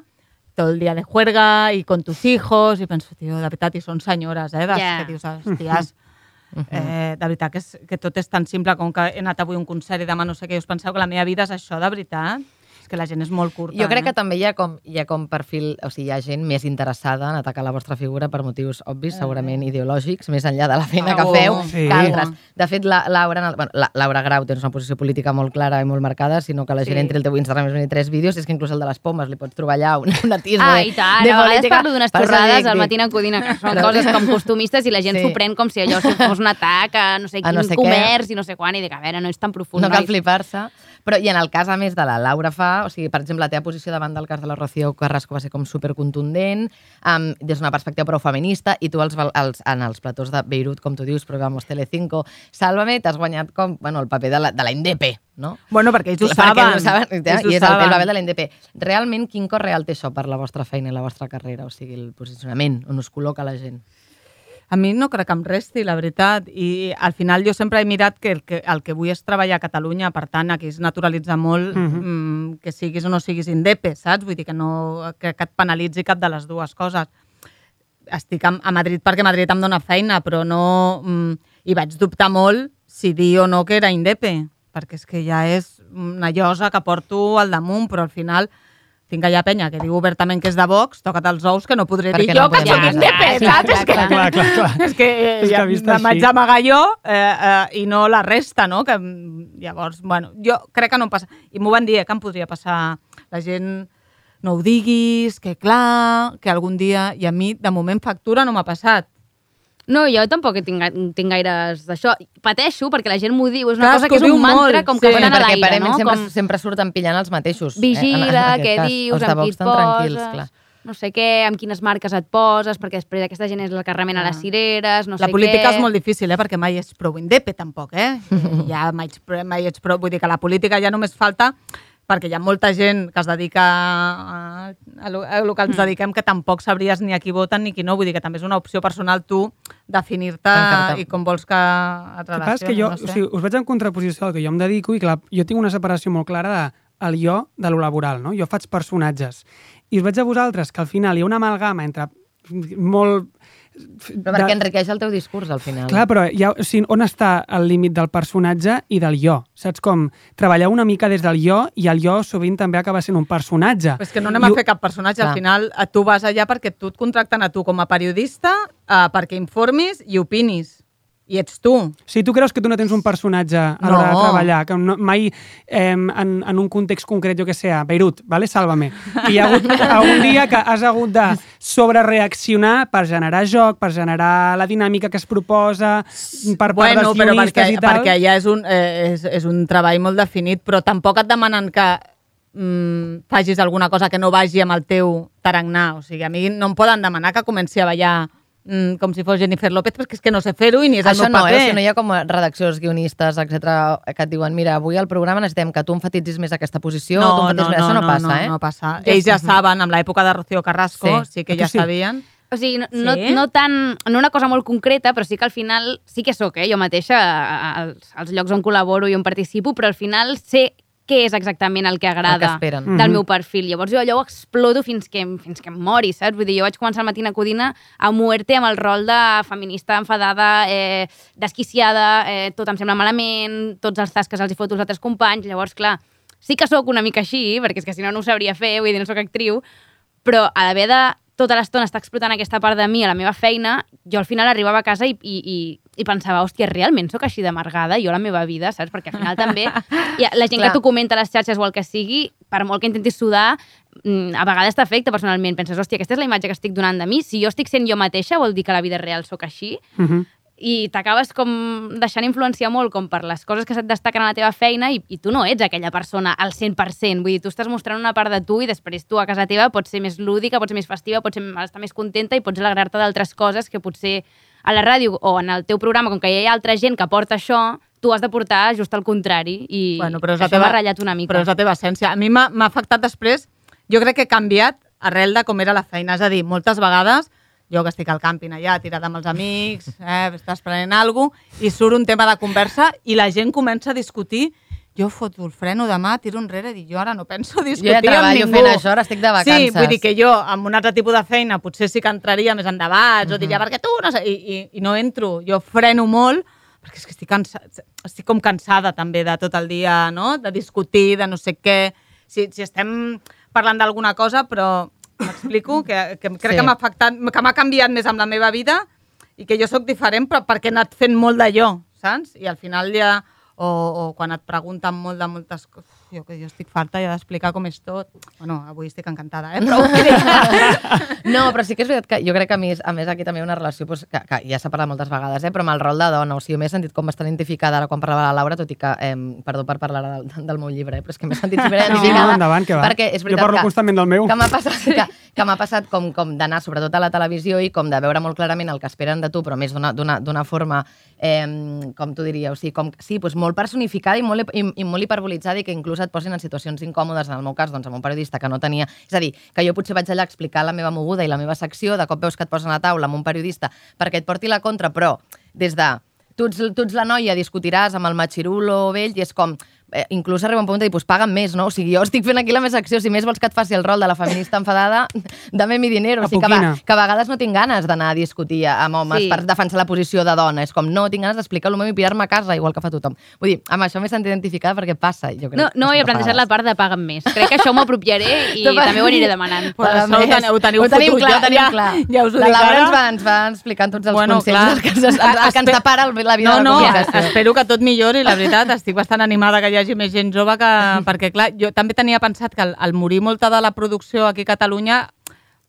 tot el dia de juerga i con tus hijos, i penso, tio, de veritat, i són senyores, eh? De, Ja. Que dius, hòsties, eh, de veritat que, és, que tot és tan simple com que he anat avui a un concert i demà no sé què, us penseu que la meva vida és això, de veritat? Que la gent és molt curta. Jo crec eh? que també hi ha com, hi ha com perfil, o sigui, hi ha gent més interessada en atacar la vostra figura per motius obvis, segurament ideològics, més enllà de la feina que Segur. feu, Sí. que altres. De fet, la, Laura, en el- bueno, la, Laura Grau tens una posició política molt clara i molt marcada, sinó que la gent Sí. entri al teu Instagram i vegi tres vídeos, és que inclús el de les pomes li pots trobar allà un, un atisbo Ah, de, i tant. de A vegades política. parlo d'unes xorrades dic, al matí en Codina, que són coses com costumistes i la gent Sí. s'ho pren com si allò fos un atac a no sé quin no sé què. comerç i no sé quan, i dic, a veure, no és tan profund. No cal nois. flipar-se. Però, i en el cas, a més, de la Laura fa, o sigui, per exemple, la teva posició davant del cas de la Rocío Carrasco va ser com supercontundent, um, des d'una perspectiva prou feminista, i tu els, els, en els platós de Beirut, com tu dius, programes Telecinco, Sálvame, t'has guanyat com, bueno, el paper de la, de la Indepe, no? Bueno, perquè ells ho Perquè saben. ho saben, i, Ells ho és el, el saben. paper de la Indepe. Realment, quin cos real té això per la vostra feina i la vostra carrera? O sigui, el posicionament, on us col·loca la gent? A mi no crec que em resti, la veritat. I al final jo sempre he mirat que el que, el que vull és treballar a Catalunya, per tant, aquí es naturalitza molt Mhm. mm, que siguis o no siguis indepe, saps? Vull dir que, no, que, que et penalitzi cap de les dues coses. Estic a, a Madrid perquè Madrid em dona feina, però no... Mm, I vaig dubtar molt si dir o no que era indepe, perquè és que ja és una llosa que porto al damunt, però al final tinc allà penya que diu obertament que és de Vox, toca't els ous que no podré Perquè dir no jo que podem soc dir. indepe, Clar, saps? És que, clar, clar, clar, és que, eh, És que ja, vaig amagar jo eh, eh, i no la resta, no? Que, mm, llavors, bueno, jo crec que no em passa... I m'ho van dir, eh, que em podria passar. La gent no ho diguis, que clar, que algun dia... I a mi, de moment, factura no m'ha passat. No, jo tampoc tinc, tinc gaires d'això. Pateixo perquè la gent m'ho diu, és una Clar, cosa que és un mantra molt, com sí. que Bueno, estan a perquè l'aire, no? sempre, Com sempre surten pillant els mateixos. eh, vigila, en- en aquest què cas. dius, amb qui et poses, no sé què, amb quines marques et poses, perquè després aquesta gent és la que remena les cireres, no La sé política què... és molt difícil, eh? perquè mai ets prou indepe, tampoc, eh? Ja mai, ets, mai ets prou... Vull dir que la política ja només falta perquè hi ha molta gent que es dedica a, a, a lo que ens Mm. dediquem que tampoc sabries ni a qui voten ni qui no. Vull dir que també és una opció personal tu definir-te i com vols que et El que que jo, no sé. o sigui, us veig en contraposició al que jo em dedico i clar, jo tinc una separació molt clara de el jo de lo laboral, no? Jo faig personatges. I us veig a vosaltres que al final hi ha una amalgama entre molt... Però perquè enriqueix el teu discurs, al final. Clar, però ha, o sigui, on està el límit del personatge i del jo? Saps com? Treballar una mica des del jo i el jo sovint també acaba sent un personatge. Però és que no anem I a fer cap personatge, Clar. al final tu vas allà perquè tu et contracten a tu com a periodista eh, perquè informis i opinis. I ets tu. Sigui, tu creus que tu no tens un personatge a No. l'hora de treballar, que no, mai eh, en, en un context concret, jo que sé, a Beirut, vale? sàlvame, que hi ha hagut algun dia que has hagut de sobrereaccionar per generar joc, per generar la dinàmica que es proposa, per part bueno, dels guionistes perquè, i tal. perquè ja és un, eh, és, és un treball molt definit, però tampoc et demanen que mm, facis alguna cosa que no vagi amb el teu tarannà. O sigui, a mi no em poden demanar que comenci a ballar com si fos Jennifer López, perquè és que no sé fer-ho i ni és Això el meu no, paper. eh? Si no hi ha com redaccions, guionistes, etc que et diuen, mira, avui al programa necessitem que tu enfatitzis més aquesta posició, tu enfatitzis més... Això no, passa, no, eh? No passa. Ells ja saben, amb l'època de Rocío Carrasco, Sí. sí, que ja sí? sabien. O sigui, no, no, Sí? no, tan, no una cosa molt concreta, però sí que al final sí que sóc, eh? jo mateixa, als, als llocs on col·laboro i on participo, però al final sé què és exactament el que agrada El que del Mhm. meu perfil. Llavors jo allò ho exploto fins que, fins que em mori, saps? Vull dir, jo vaig començar al Matina Codina a muerte amb el rol de feminista enfadada, eh, desquiciada, eh, tot em sembla malament, tots els tasques els hi foto als altres companys, llavors, clar, sí que sóc una mica així, perquè és que si no no ho sabria fer, vull dir, no sóc actriu, però a l'haver de tota l'estona estar explotant aquesta part de mi a la meva feina, jo al final arribava a casa i, i, i, i pensava, hòstia, realment sóc així d'amargada, jo la meva vida, saps? Perquè al final també ha la gent Clar. que t'ho comenta a les xarxes o el que sigui, per molt que intentis sudar, mm, a vegades t'afecta personalment. Penses, hòstia, aquesta és la imatge que estic donant de mi. Si jo estic sent jo mateixa, vol dir que la vida real sóc així Mhm. i t'acabes com deixant influenciar molt com per les coses que se't destaquen a la teva feina i, i tu no ets aquella persona al 100%. Vull dir, tu estàs mostrant una part de tu i després tu a casa teva pots ser més lúdica, pots ser més festiva, pots ser, estar més contenta i pots alegrar-te d'altres coses que potser a la ràdio o en el teu programa, com que hi ha altra gent que porta això, tu has de portar just al contrari i Bueno, però és això m'ha ratllat una mica. Però és la teva essència. A mi m'ha afectat després, jo crec que he canviat arrel de com era la feina. És a dir, moltes vegades, jo que estic al càmping allà, tirada amb els amics, eh, estàs prenent alguna cosa, i surt un tema de conversa i la gent comença a discutir jo foto el freno demà, tiro enrere i dic, jo ara no penso discutir ja treballo amb ningú. fent això, ara estic de Sí, vacances. vull dir que jo, amb un altre tipus de feina, potser sí que entraria més en debats, o diria, Mhm. perquè tu no sé, i, i, i no entro. Jo freno molt, perquè és que estic, cansa, estic com cansada també de tot el dia, no?, de discutir, de no sé què. Si, si estem parlant d'alguna cosa, però m'explico, que, que crec Sí. que m'ha afectat, que m'ha canviat més amb la meva vida i que jo sóc diferent però perquè he anat fent molt d'allò, saps? I al final ja o, o quan et pregunten molt de moltes coses, jo que jo estic farta ja d'explicar com és tot. Bueno, avui estic encantada, eh? Però No, però sí que és veritat que jo crec que a més, a més aquí també hi ha una relació pues, que, que ja s'ha parlat moltes vegades, eh, però amb el rol de dona. O sigui, m'he sentit com bastant identificada ara quan parlava la Laura, tot i que, eh, perdó per parlar del, del meu llibre, eh, però és que m'he sentit superidentificada. No, endavant, que va. Perquè és Jo veritat parlo que, constantment del meu. Que m'ha passat, que, que m'ha passat com, com d'anar sobretot a la televisió i com de veure molt clarament el que esperen de tu, però més d'una- forma, eh, com tu diria, o sigui, com, sí, doncs molt personificada i molt, i, i molt hiperbolitzada i que inclús et posin en situacions incòmodes, en el meu cas, doncs, amb un periodista que no tenia... És a dir, que jo potser vaig allà a explicar la meva moguda i la meva secció, de cop veus que et posen a la taula amb un periodista perquè et porti la contra, però des de tu ets, tu ets la noia, discutiràs amb el matxirulo vell i és com, eh, inclús arriba un punt de dir, pues paga'm més, no? O sigui, jo estic fent aquí la meva secció, si més vols que et faci el rol de la feminista enfadada, dame mi dinero. O sigui, que, va, que a vegades no tinc ganes d'anar a discutir amb homes Sí. per defensar la posició de dona. És com, no, tinc ganes d'explicar el meu i pirar-me a casa, igual que fa tothom. Vull dir, amb això m'he sentit identificada perquè passa, jo crec. No, no he plantejat la part de paga'm més. Crec que això m'ho apropiaré i també ho aniré demanant. Pues Paga això ho més. teniu- ho teniu ho tenim fotut, clar, ja- ho tenim ja- clar. ja us ho la dic Laura ara. ens va, ens va explicant tots els Bueno, consells clar. que, ens, el, que ens el- la vida No, de la espero que tot millori, la veritat. Estic bastant animada que hi hagi més gent jove, que, perquè, clar, jo també tenia pensat que al, al morir molta de la producció aquí a Catalunya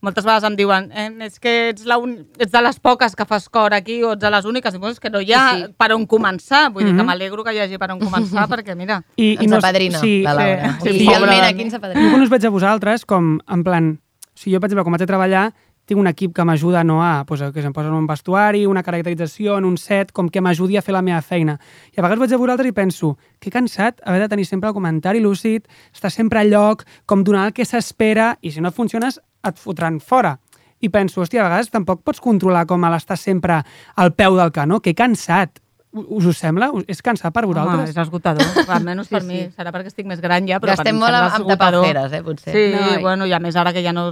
moltes vegades em diuen eh, és que ets, la un... ets de les poques que fas cor aquí o ets de les úniques, i dic, "Bueno, és que no hi ha Sí, sí. per on començar. Vull dir que Mhm. m'alegro que hi hagi per on començar, perquè mira... I, Ens apadrina, sí, la Laura. sí, Oficialment pobra. aquí ens Jo apadrina. quan us veig a vosaltres, com, en plan... O sigui, jo, per exemple, quan vaig a treballar, tinc un equip que m'ajuda no a, pues, que se'm posa en un vestuari, una caracterització, en un set, com que m'ajudi a fer la meva feina. I a vegades vaig a vosaltres i penso, que cansat haver de tenir sempre el comentari lúcid, estar sempre a lloc, com donar el que s'espera, i si no et funciones, et fotran fora. I penso, hòstia, a vegades tampoc pots controlar com l'estar sempre al peu del canó, que cansat. Us ho sembla? És cansat per Home, vosaltres? és esgotador, almenys per Sí, mi. sí. Serà perquè estic més gran ja, però Gastem per mi molt amb, tapaferes, eh, potser. Sí, No, no, i- bueno, i a més ara que ja no...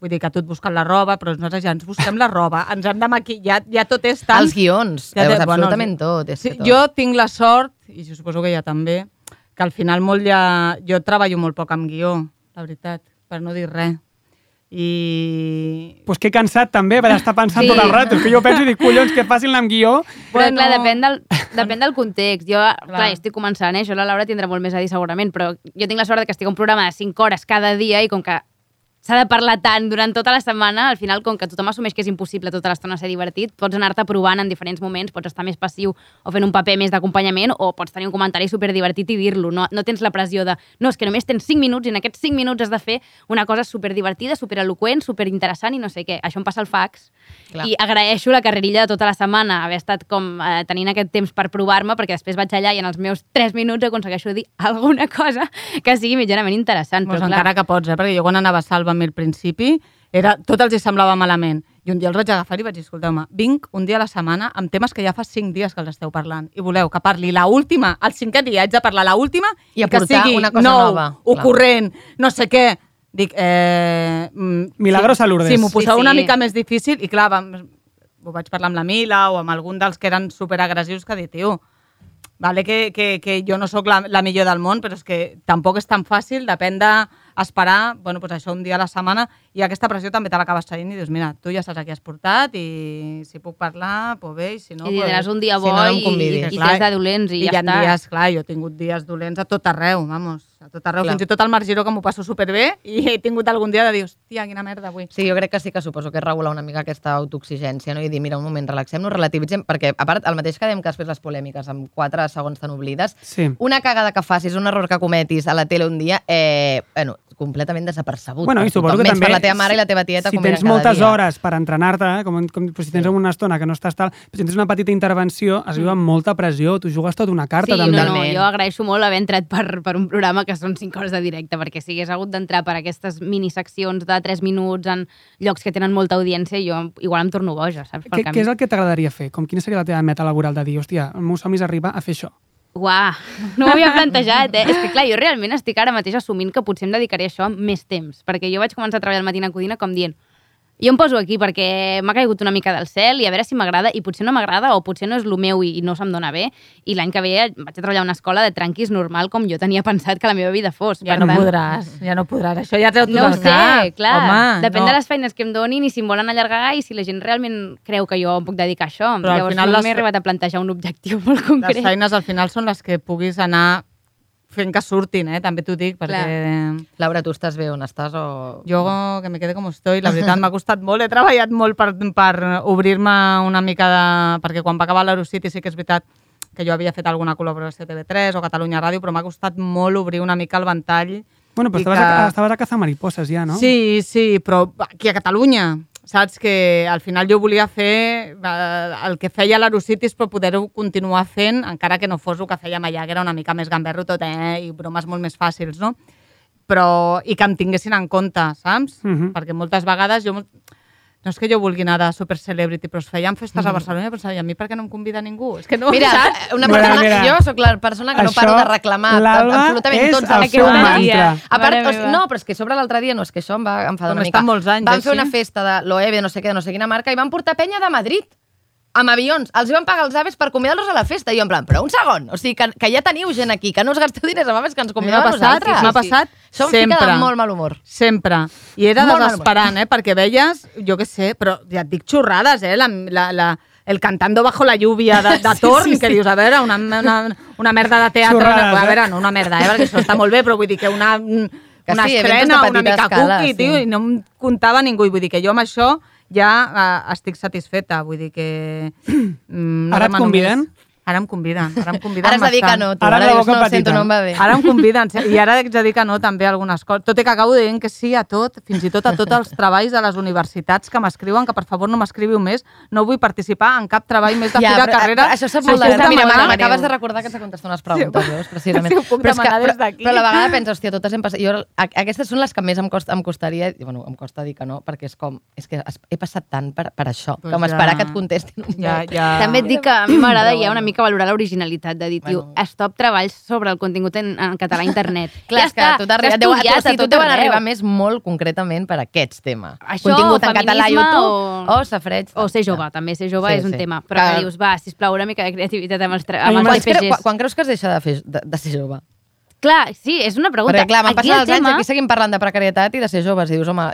Vull dir que tu et busques la roba, però nosaltres ja ens busquem la roba, ens hem de maquillar, ja tot és tan... Els guions, Ja ja bueno, absolutament tot. És Sí, que tot. jo tinc la sort, i jo suposo que ella també, que al final molt ja... Jo treballo molt poc amb guió, la veritat, per no dir res. I... pues que cansat també per estar pensant Sí. tot el rato. Que jo penso i dic, collons, que fàcil anar amb guió. Però Bueno. clar, depèn del, depèn del context. Jo, clar. Clar. estic començant, eh? això la Laura tindrà molt més a dir segurament, però jo tinc la sort de que estic a un programa de 5 hores cada dia i com que s'ha de parlar tant durant tota la setmana, al final, com que tothom assumeix que és impossible tota l'estona ser divertit, pots anar-te provant en diferents moments, pots estar més passiu o fent un paper més d'acompanyament o pots tenir un comentari superdivertit i dir-lo. No, no tens la pressió de, no, és que només tens 5 minuts i en aquests 5 minuts has de fer una cosa superdivertida, supereloquent, superinteressant i no sé què. Això em passa al fax. Clar. I agraeixo la carrerilla de tota la setmana, haver estat com eh, tenint aquest temps per provar-me, perquè després vaig allà i en els meus 3 minuts aconsegueixo dir alguna cosa que sigui mitjanament interessant. Pues però, encara clar, que pots, eh? perquè jo quan anava a Salva al principi, era, tot els hi semblava malament. I un dia els vaig agafar i vaig dir, escolteu-me, vinc un dia a la setmana amb temes que ja fa cinc dies que els esteu parlant i voleu que parli la última, el cinquè dia haig de parlar la última I que aportar sigui una cosa nou, nova, clar. ocorrent, no sé què. Dic, eh... mm, Milagros sí, a Lourdes. Sí, m'ho poseu Sí, una sí. mica més difícil i clar, vam, ho vaig parlar amb la Mila o amb algun dels que eren superagressius que dit, tio, Vale que, que, que jo no sóc la, la millor del món, però és que tampoc és tan fàcil, depèn d'esperar, bueno, pues això un dia a la setmana, i aquesta pressió també te l'acabes traient i dius, mira, tu ja saps a qui has portat i si puc parlar, pues bé, i si no... i tindràs un dia si bo no, no em i, i, i Clar, tres de dolents i, I ja està. dies, clar, jo he tingut dies dolents a tot arreu, vamos, a tot arreu, Clar. fins i tot al Mar Giró que m'ho passo superbé i he tingut algun dia de dir, hòstia, quina merda avui. Sí, jo crec que sí que suposo que és regular una mica aquesta autoexigència no? i dir, mira, un moment, relaxem-nos, relativitzem, perquè, a part, el mateix que dèiem que després les polèmiques amb 4 segons tan oblides, Sí. una cagada que facis, un error que cometis a la tele un dia, eh, bueno, completament desapercebut. Bueno, i suposo que menys també... per la teva mare i la teva tieta, si com tens era cada moltes dia. hores per entrenar-te, eh, com, com pues, si tens una estona que no estàs tal, però si tens una petita intervenció, es viu amb molta pressió, tu jugues tota una carta Sí, també. no, no, jo agraeixo molt haver entrat per, per un programa que són 5 hores de directe, perquè si hagués hagut d'entrar per aquestes miniseccions de 3 minuts en llocs que tenen molta audiència, jo igual em torno boja, saps? Pel Què, camí. què és el que t'agradaria fer? Com quina seria la teva meta laboral de dir, hòstia, el meu somni és arribar a fer això? Uah, no m'ho havia plantejat, eh? És que clar, jo realment estic ara mateix assumint que potser em dedicaré a això més temps, perquè jo vaig començar a treballar al matí a Codina com dient jo em poso aquí perquè m'ha caigut una mica del cel i a veure si m'agrada, i potser no m'agrada o potser no és el meu i, no se'm dona bé, i l'any que ve vaig a treballar a una escola de tranquis normal com jo tenia pensat que la meva vida fos. Ja Per no tant, podràs, ja no podràs. Això ja treu tot No el sé, cap. clar. Home, Depèn no. de les feines que em donin i si em volen allargar i si la gent realment creu que jo em puc dedicar a això. Però al Llavors final no les- m'he arribat a plantejar un objectiu molt Les concret. feines al final són les que puguis anar fent que surtin, eh? també t'ho dic, perquè Laura, tu estàs bé on estàs o... jo que me quede com estoy, la veritat m'ha costat molt, he treballat molt per, per obrir-me una mica de... perquè quan va acabar l'Eurocity sí que és veritat que jo havia fet alguna col·laboració a TV3 o Catalunya Ràdio, però m'ha costat molt obrir una mica el ventall. Bueno, però estaves, que- a, estaves a caçar mariposes ja, no? Sí, sí, però aquí a Catalunya, saps? Que al final jo volia fer eh, el que feia l'Aerocities però poder-ho continuar fent, encara que no fos el que fèiem allà, que era una mica més gamberro tot, eh? I bromes molt més fàcils, no? Però, i que em tinguessin en compte, saps? Mhm. Perquè moltes vegades jo... No és que jo vulgui anar de super celebrity, però es feien festes a Barcelona i pensava, i a mi per què no em convida ningú? És que no, Mira, saps? una Mira, persona, mira. jo sóc la persona que no Això, paro de reclamar l'Alba absolutament és tots el els seu mantra. A part, o sigui, no, però és que sobre l'altre dia, no, és que això em va enfadar Com una mica. molts anys, van fer així. una festa de l'OEB, no sé què, no sé quina marca, i van portar penya de Madrid amb avions. Els van pagar els aves per convidar-los a la festa. I jo en plan, però un segon, o sigui, que, que ja teniu gent aquí, que no us gasteu diners amb aves que ens convideu a M'ha passat, nosaltres. m'ha passat Som fica sempre. de molt mal humor. Sempre. I era Molt desesperant, eh? Perquè veies, jo què sé, però ja et dic xorrades, eh? La, la, la, el cantando bajo la lluvia de, de Torn, que dius, a veure, una, una, una merda de teatre... Xorrades, a eh? veure, no una merda, eh? Perquè això està molt bé, però vull dir que una... mm, Que una sí, estrena, una mica escala, cookie, sí. tio, i no em comptava ningú. I vull dir que jo amb això ja eh, estic satisfeta. Vull dir que... Mm, Ara et conviden? més. Ara em conviden, ara em conviden Ara has de dir que no, tu. Ara Ara, dius, no, petita. sento, no em va bé. Ara em conviden, sí, i ara haig de dir que no també a algunes coses. Tot i que acabo dient que sí a tot, fins i tot a tots els treballs de les universitats que m'escriuen, que per favor no m'escriviu més, no vull participar en cap treball més de fi de però, carrera. però això sap molt de greu. Mira, demanar, m'acabes de recordar que ens ha contestat unes preguntes, Sí, veus, precisament. sí, ho puc però, que, demanar però, des d'aquí. però a la vegada penso, hòstia, totes hem passat... Jo, aquestes són les que més em, costa, em costaria... i, Bueno, em costa dir que no, perquè és com... És que he passat tant per, per això, Pues com ja- esperar que et contestin un Ja, ja... També et dic que a mi m'agrada Però ja una bueno. Mica valorar l'originalitat de dir, tio, Bueno. stop treballs sobre el contingut en, en català a internet. Clar, ja és que està, a tu t'arriba- s'ha deu- a tu- a tot van arreu. arribar més molt concretament per aquests temes. Això, Contingut en català a YouTube o- o safreig. O ser jove, també ser jove Sí, és un sí. tema. Però Que- que dius, va, sisplau, una mica de creativitat amb els, amb els Quan, cre RPGs. quan, quan creus que es deixa de, fer, de, de ser jove? Clar, sí, és una pregunta. Perquè, clar, passant el els anys i tema- aquí seguim parlant de precarietat i de ser joves. I dius, home,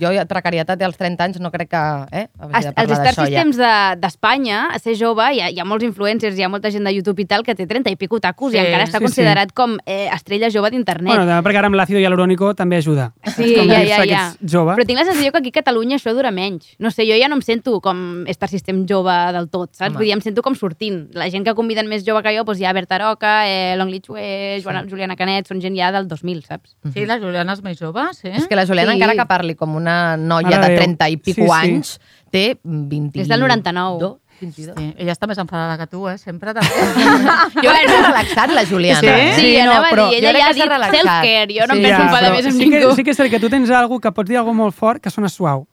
jo ja precarietat i als 30 anys no crec que... Eh? hagi Els, de Star d'això ja. Systems de- d'Espanya, a ser jove, hi ha, hi ha molts influencers, hi ha molta gent de YouTube i tal que té 30 i pico tacos Sí, i encara està sí, considerat com eh, estrella jove d'internet. Bueno, perquè ara amb l'àcido hialurònico també ajuda. Sí, Com ja, ja, ja. Jove. Però tinc la sensació que aquí a Catalunya això dura menys. No sé, jo ja no em sento com Star System jove del tot, saps? Home. Vull dir, em sento com sortint. La gent que conviden més jove que jo, doncs hi ha Berta Roca, eh, Long Li Chue, Joana, Juliana Canet, són gent ja del 2000, saps? Sí, la Juliana és més jove, sí? És que la Juliana, Sí. encara que parli com una noia Mare de de Déu. 30 i pico Sí, sí. anys, té 20... És del 99. 22. sí. Ella està més enfadada que tu, eh? Sempre també. Jo crec que relaxat, la Juliana. Sí? eh? Sí, Sí, no, anava però a dir, ella ja ha dit self-care, jo no Sí, em penso ja, enfadar més amb sí ningú. que, sí que és cert que tu tens algo que pots dir algo molt fort que sona suau.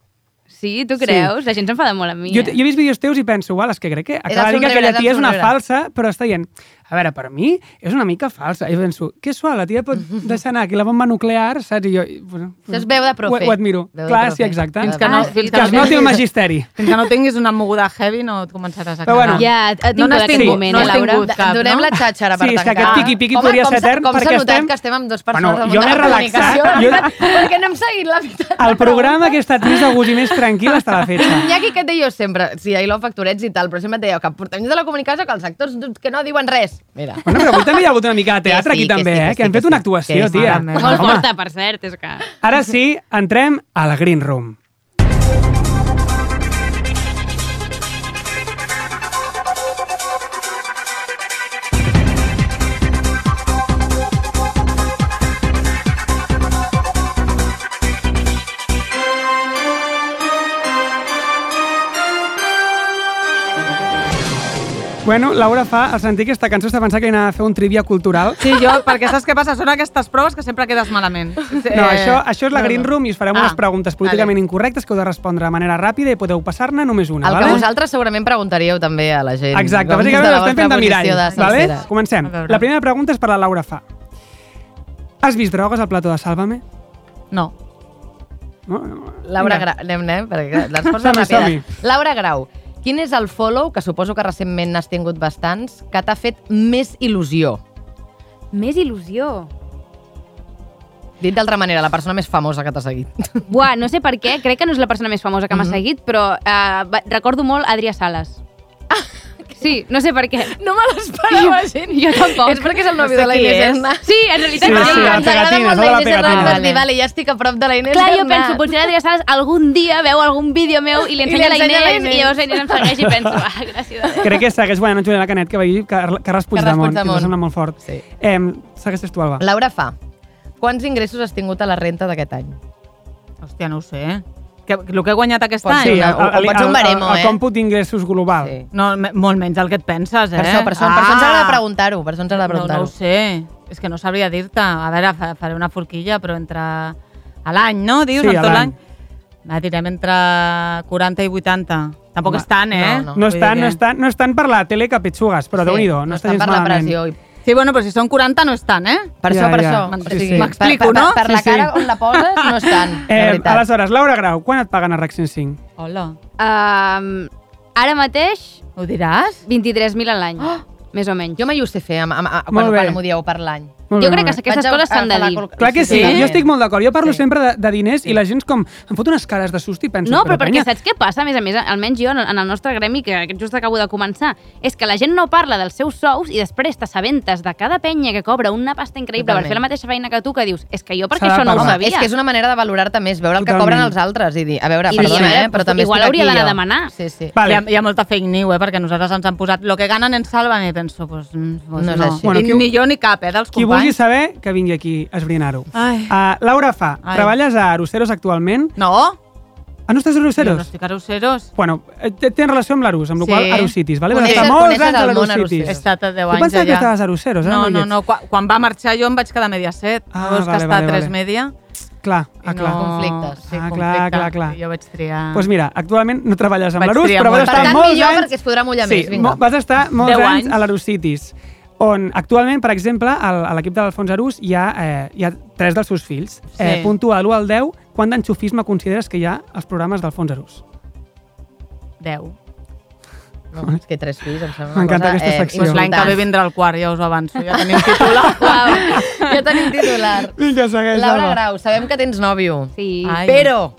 Sí, tu creus? La gent s'enfada molt amb mi. Jo, eh? jo he vist vídeos teus i penso, uau, és que crec que acaba de dir que aquella tia és una falsa, però està dient, a veure, per mi és una mica falsa. I penso, que suau, la tia pot deixar anar aquí la bomba nuclear, saps? I jo, bueno, Això és veu de profe. Ho, ho admiro. Veu de Clar, profe. sí, exacte. Fins que no, Ah, fins Que que es noti el magisteri. Fins que no tinguis una moguda heavy no et començaràs a Però bueno, Ja, et No n'has no aquest tingut, moment, no eh, has Laura? tingut. cap, Donem no? la xàxara per Sí, és que tancar. aquest piqui-piqui Home, podria com ser s'ha- etern Com s'ha perquè notat estem- que estem amb dos Bueno, persones del jo món de m'he la relaxat, comunicació. jo- Perquè no hem seguit la veritat. El programa que ha estat més gust i més tranquil està a la ha qui que et deia jo sempre, sí, ahir lo factorets i tal, però sempre et deia que portem de la comunicació que els actors que no diuen res. Mira. Bueno, però avui també hi ha hagut una mica de teatre Que sí, aquí que també, sí, que eh? sí, Que han que fet sí. una actuació, Que tia. Molt forta, per cert, és que... Ara sí, entrem a la Green Room. Bueno, Laura fa, al sentir aquesta cançó, està pensant que anava a fer un trivia cultural. Sí, jo, perquè saps què passa? Són aquestes proves que sempre quedes malament. No, això, això és la Green Room i us farem Ah, unes preguntes políticament incorrectes que heu de respondre de manera ràpida i podeu passar-ne només una, El vale? que vosaltres segurament preguntaríeu també a la gent. Exacte, com bàsicament ho estem fent de mirall. de Vale? Comencem. La primera pregunta és per la Laura Fa. Has vist drogues al plató de Sálvame? No. No. Laura. Grau, anem, anem, perquè les ràpides. som-hi. Laura Grau, quin és el follow, que suposo que recentment n'has tingut bastants, que t'ha fet més il·lusió? Més il·lusió. Dit d'altra manera, la persona més famosa que t'ha seguit. Buah, no sé per què, crec que no és la persona més famosa que m'ha Mhm. seguit, però eh, recordo molt Adrià Sales. Sí, no sé per què. No me l'esperava, gent. Jo tampoc. És perquè és el No nòvio sé de la Inés és. Hernández. Sí, en realitat Sí, sí. sí, la ens agrada molt és la Inés. Hernández. Vale. Dir, vale, ja estic a prop de la Inés Clar, jo penso, potser l'Adrià Sales algun dia veu algun vídeo meu i li I li ensenya a la ensenya Inés, la Inés. i llavors la Inés em segueix i penso, ah, gràcies. Crec que segueix guanyant Juliana Canet, que va dir Car Carles Puigdemont, que em sembla molt fort. Sí. Eh, segueixes tu, Alba. Laura fa. Quants ingressos has tingut a la renta d'aquest any? Hòstia, no ho sé. Que, el que he guanyat aquest Pot any? Sí, el, el, el, el, el eh? còmput d'ingressos global. Sí. No, molt menys el que et penses, eh? Per això, per això, per això ens agrada preguntar-ho. Per això ens agrada No, no preguntar-ho. ho sé. És que no sabria dir-te. A veure, fa- faré una forquilla, però entre... A l'any, no? Dius, Sí, en tot l'any. Va, direm entre 40 i 80. Tampoc Home, és tant, eh? no, no. No és Vull tant, dir no és tant, no és tant per la tele que petxugues, però Sí, déu-n'hi-do, no, està estan gens per la malament. pressió. I Sí, bueno, però si són 40 no és tant, eh? per Ja, això, per ja. això. Sí, sí. M'explico, per, per, no? Per, la Sí, sí. cara on la poses no és tant, la Eh, veritat. aleshores, Laura Grau, quan et paguen a RAC 105? Hola. Um, ara mateix, Ho diràs? 23.000 a l'any, més o menys. Jo mai ho sé fer amb, amb, amb, quan, quan m'ho dieu per l'any. Molt Jo bé, crec que aquestes Vaig coses s'han de dir. Clar que sí, Sí? jo estic molt d'acord. Jo parlo Sí. sempre de, de diners i la gent com... Em fot unes cares de susto i penso... No, però perquè penya, saps què passa? A més a més, almenys jo, en el nostre gremi, que just acabo de començar, és que la gent no parla dels seus sous i després t'assabentes de cada penya que cobra una pasta increïble per Totalment. fer la mateixa feina que tu, que dius, és que jo perquè això no ho sabia. És que és una manera de valorar-te més, veure el que Totalment. cobren els altres i dir, a veure, I perdona, eh, però també igual estic hauria aquí d'anar a jo. demanar. Sí, sí. Vale. Hi, ha, hi ha molta fake news, eh? perquè nosaltres ens han posat lo que ganen en Sálvame, i penso, pues, mm, pues No no. Bueno, ni jo ni cap, eh, dels Qui vulgui saber, que vingui aquí a esbrinar-ho. Uh, Laura Fa, Ai. treballes a Aruceros actualment. No, Ah, no estàs a jo Aruceros? no estic a Roseros. Bueno, eh, té, relació amb l'Arus, amb la Sí. qual Arusitis, vale? Coneixes- estar molts coneixes anys a el món l'Arusitis. He estat a 10 Jo anys pensava que allà. estaves a Aruceros, eh? No, no, no. Quan, quan va marxar jo em vaig quedar a Mediaset. Ah, no veus vale, que està vale, a 3 vale. Media? Clar, ah, clar. no- Conflictes. Sí, Ah, clar, conflicte. clar, clar. I Jo vaig triar... Doncs pues mira, actualment no treballes amb l'Arus, però vas molt. Per estar tant, molts millor anys... perquè es podrà mullar sí, més, vinga. vas estar molts anys anys. a l'Arusitis, on actualment, per exemple, al, a l'equip de l'Alfons Arús hi ha, eh, hi ha tres dels seus fills. Sí. Eh, puntua de l'1 al 10, quant d'enxufisme consideres que hi ha als programes d'Alfons Arús? 10. No, és que tres fills, em sembla una M'encanta aquesta secció. Pues l'any que ve vindrà el quart, ja us ho avanço. Ja tenim titular. Uau, ja tenim titular. Vinga, segueix, Laura. Grau, sabem que tens nòvio, Sí. Ai. però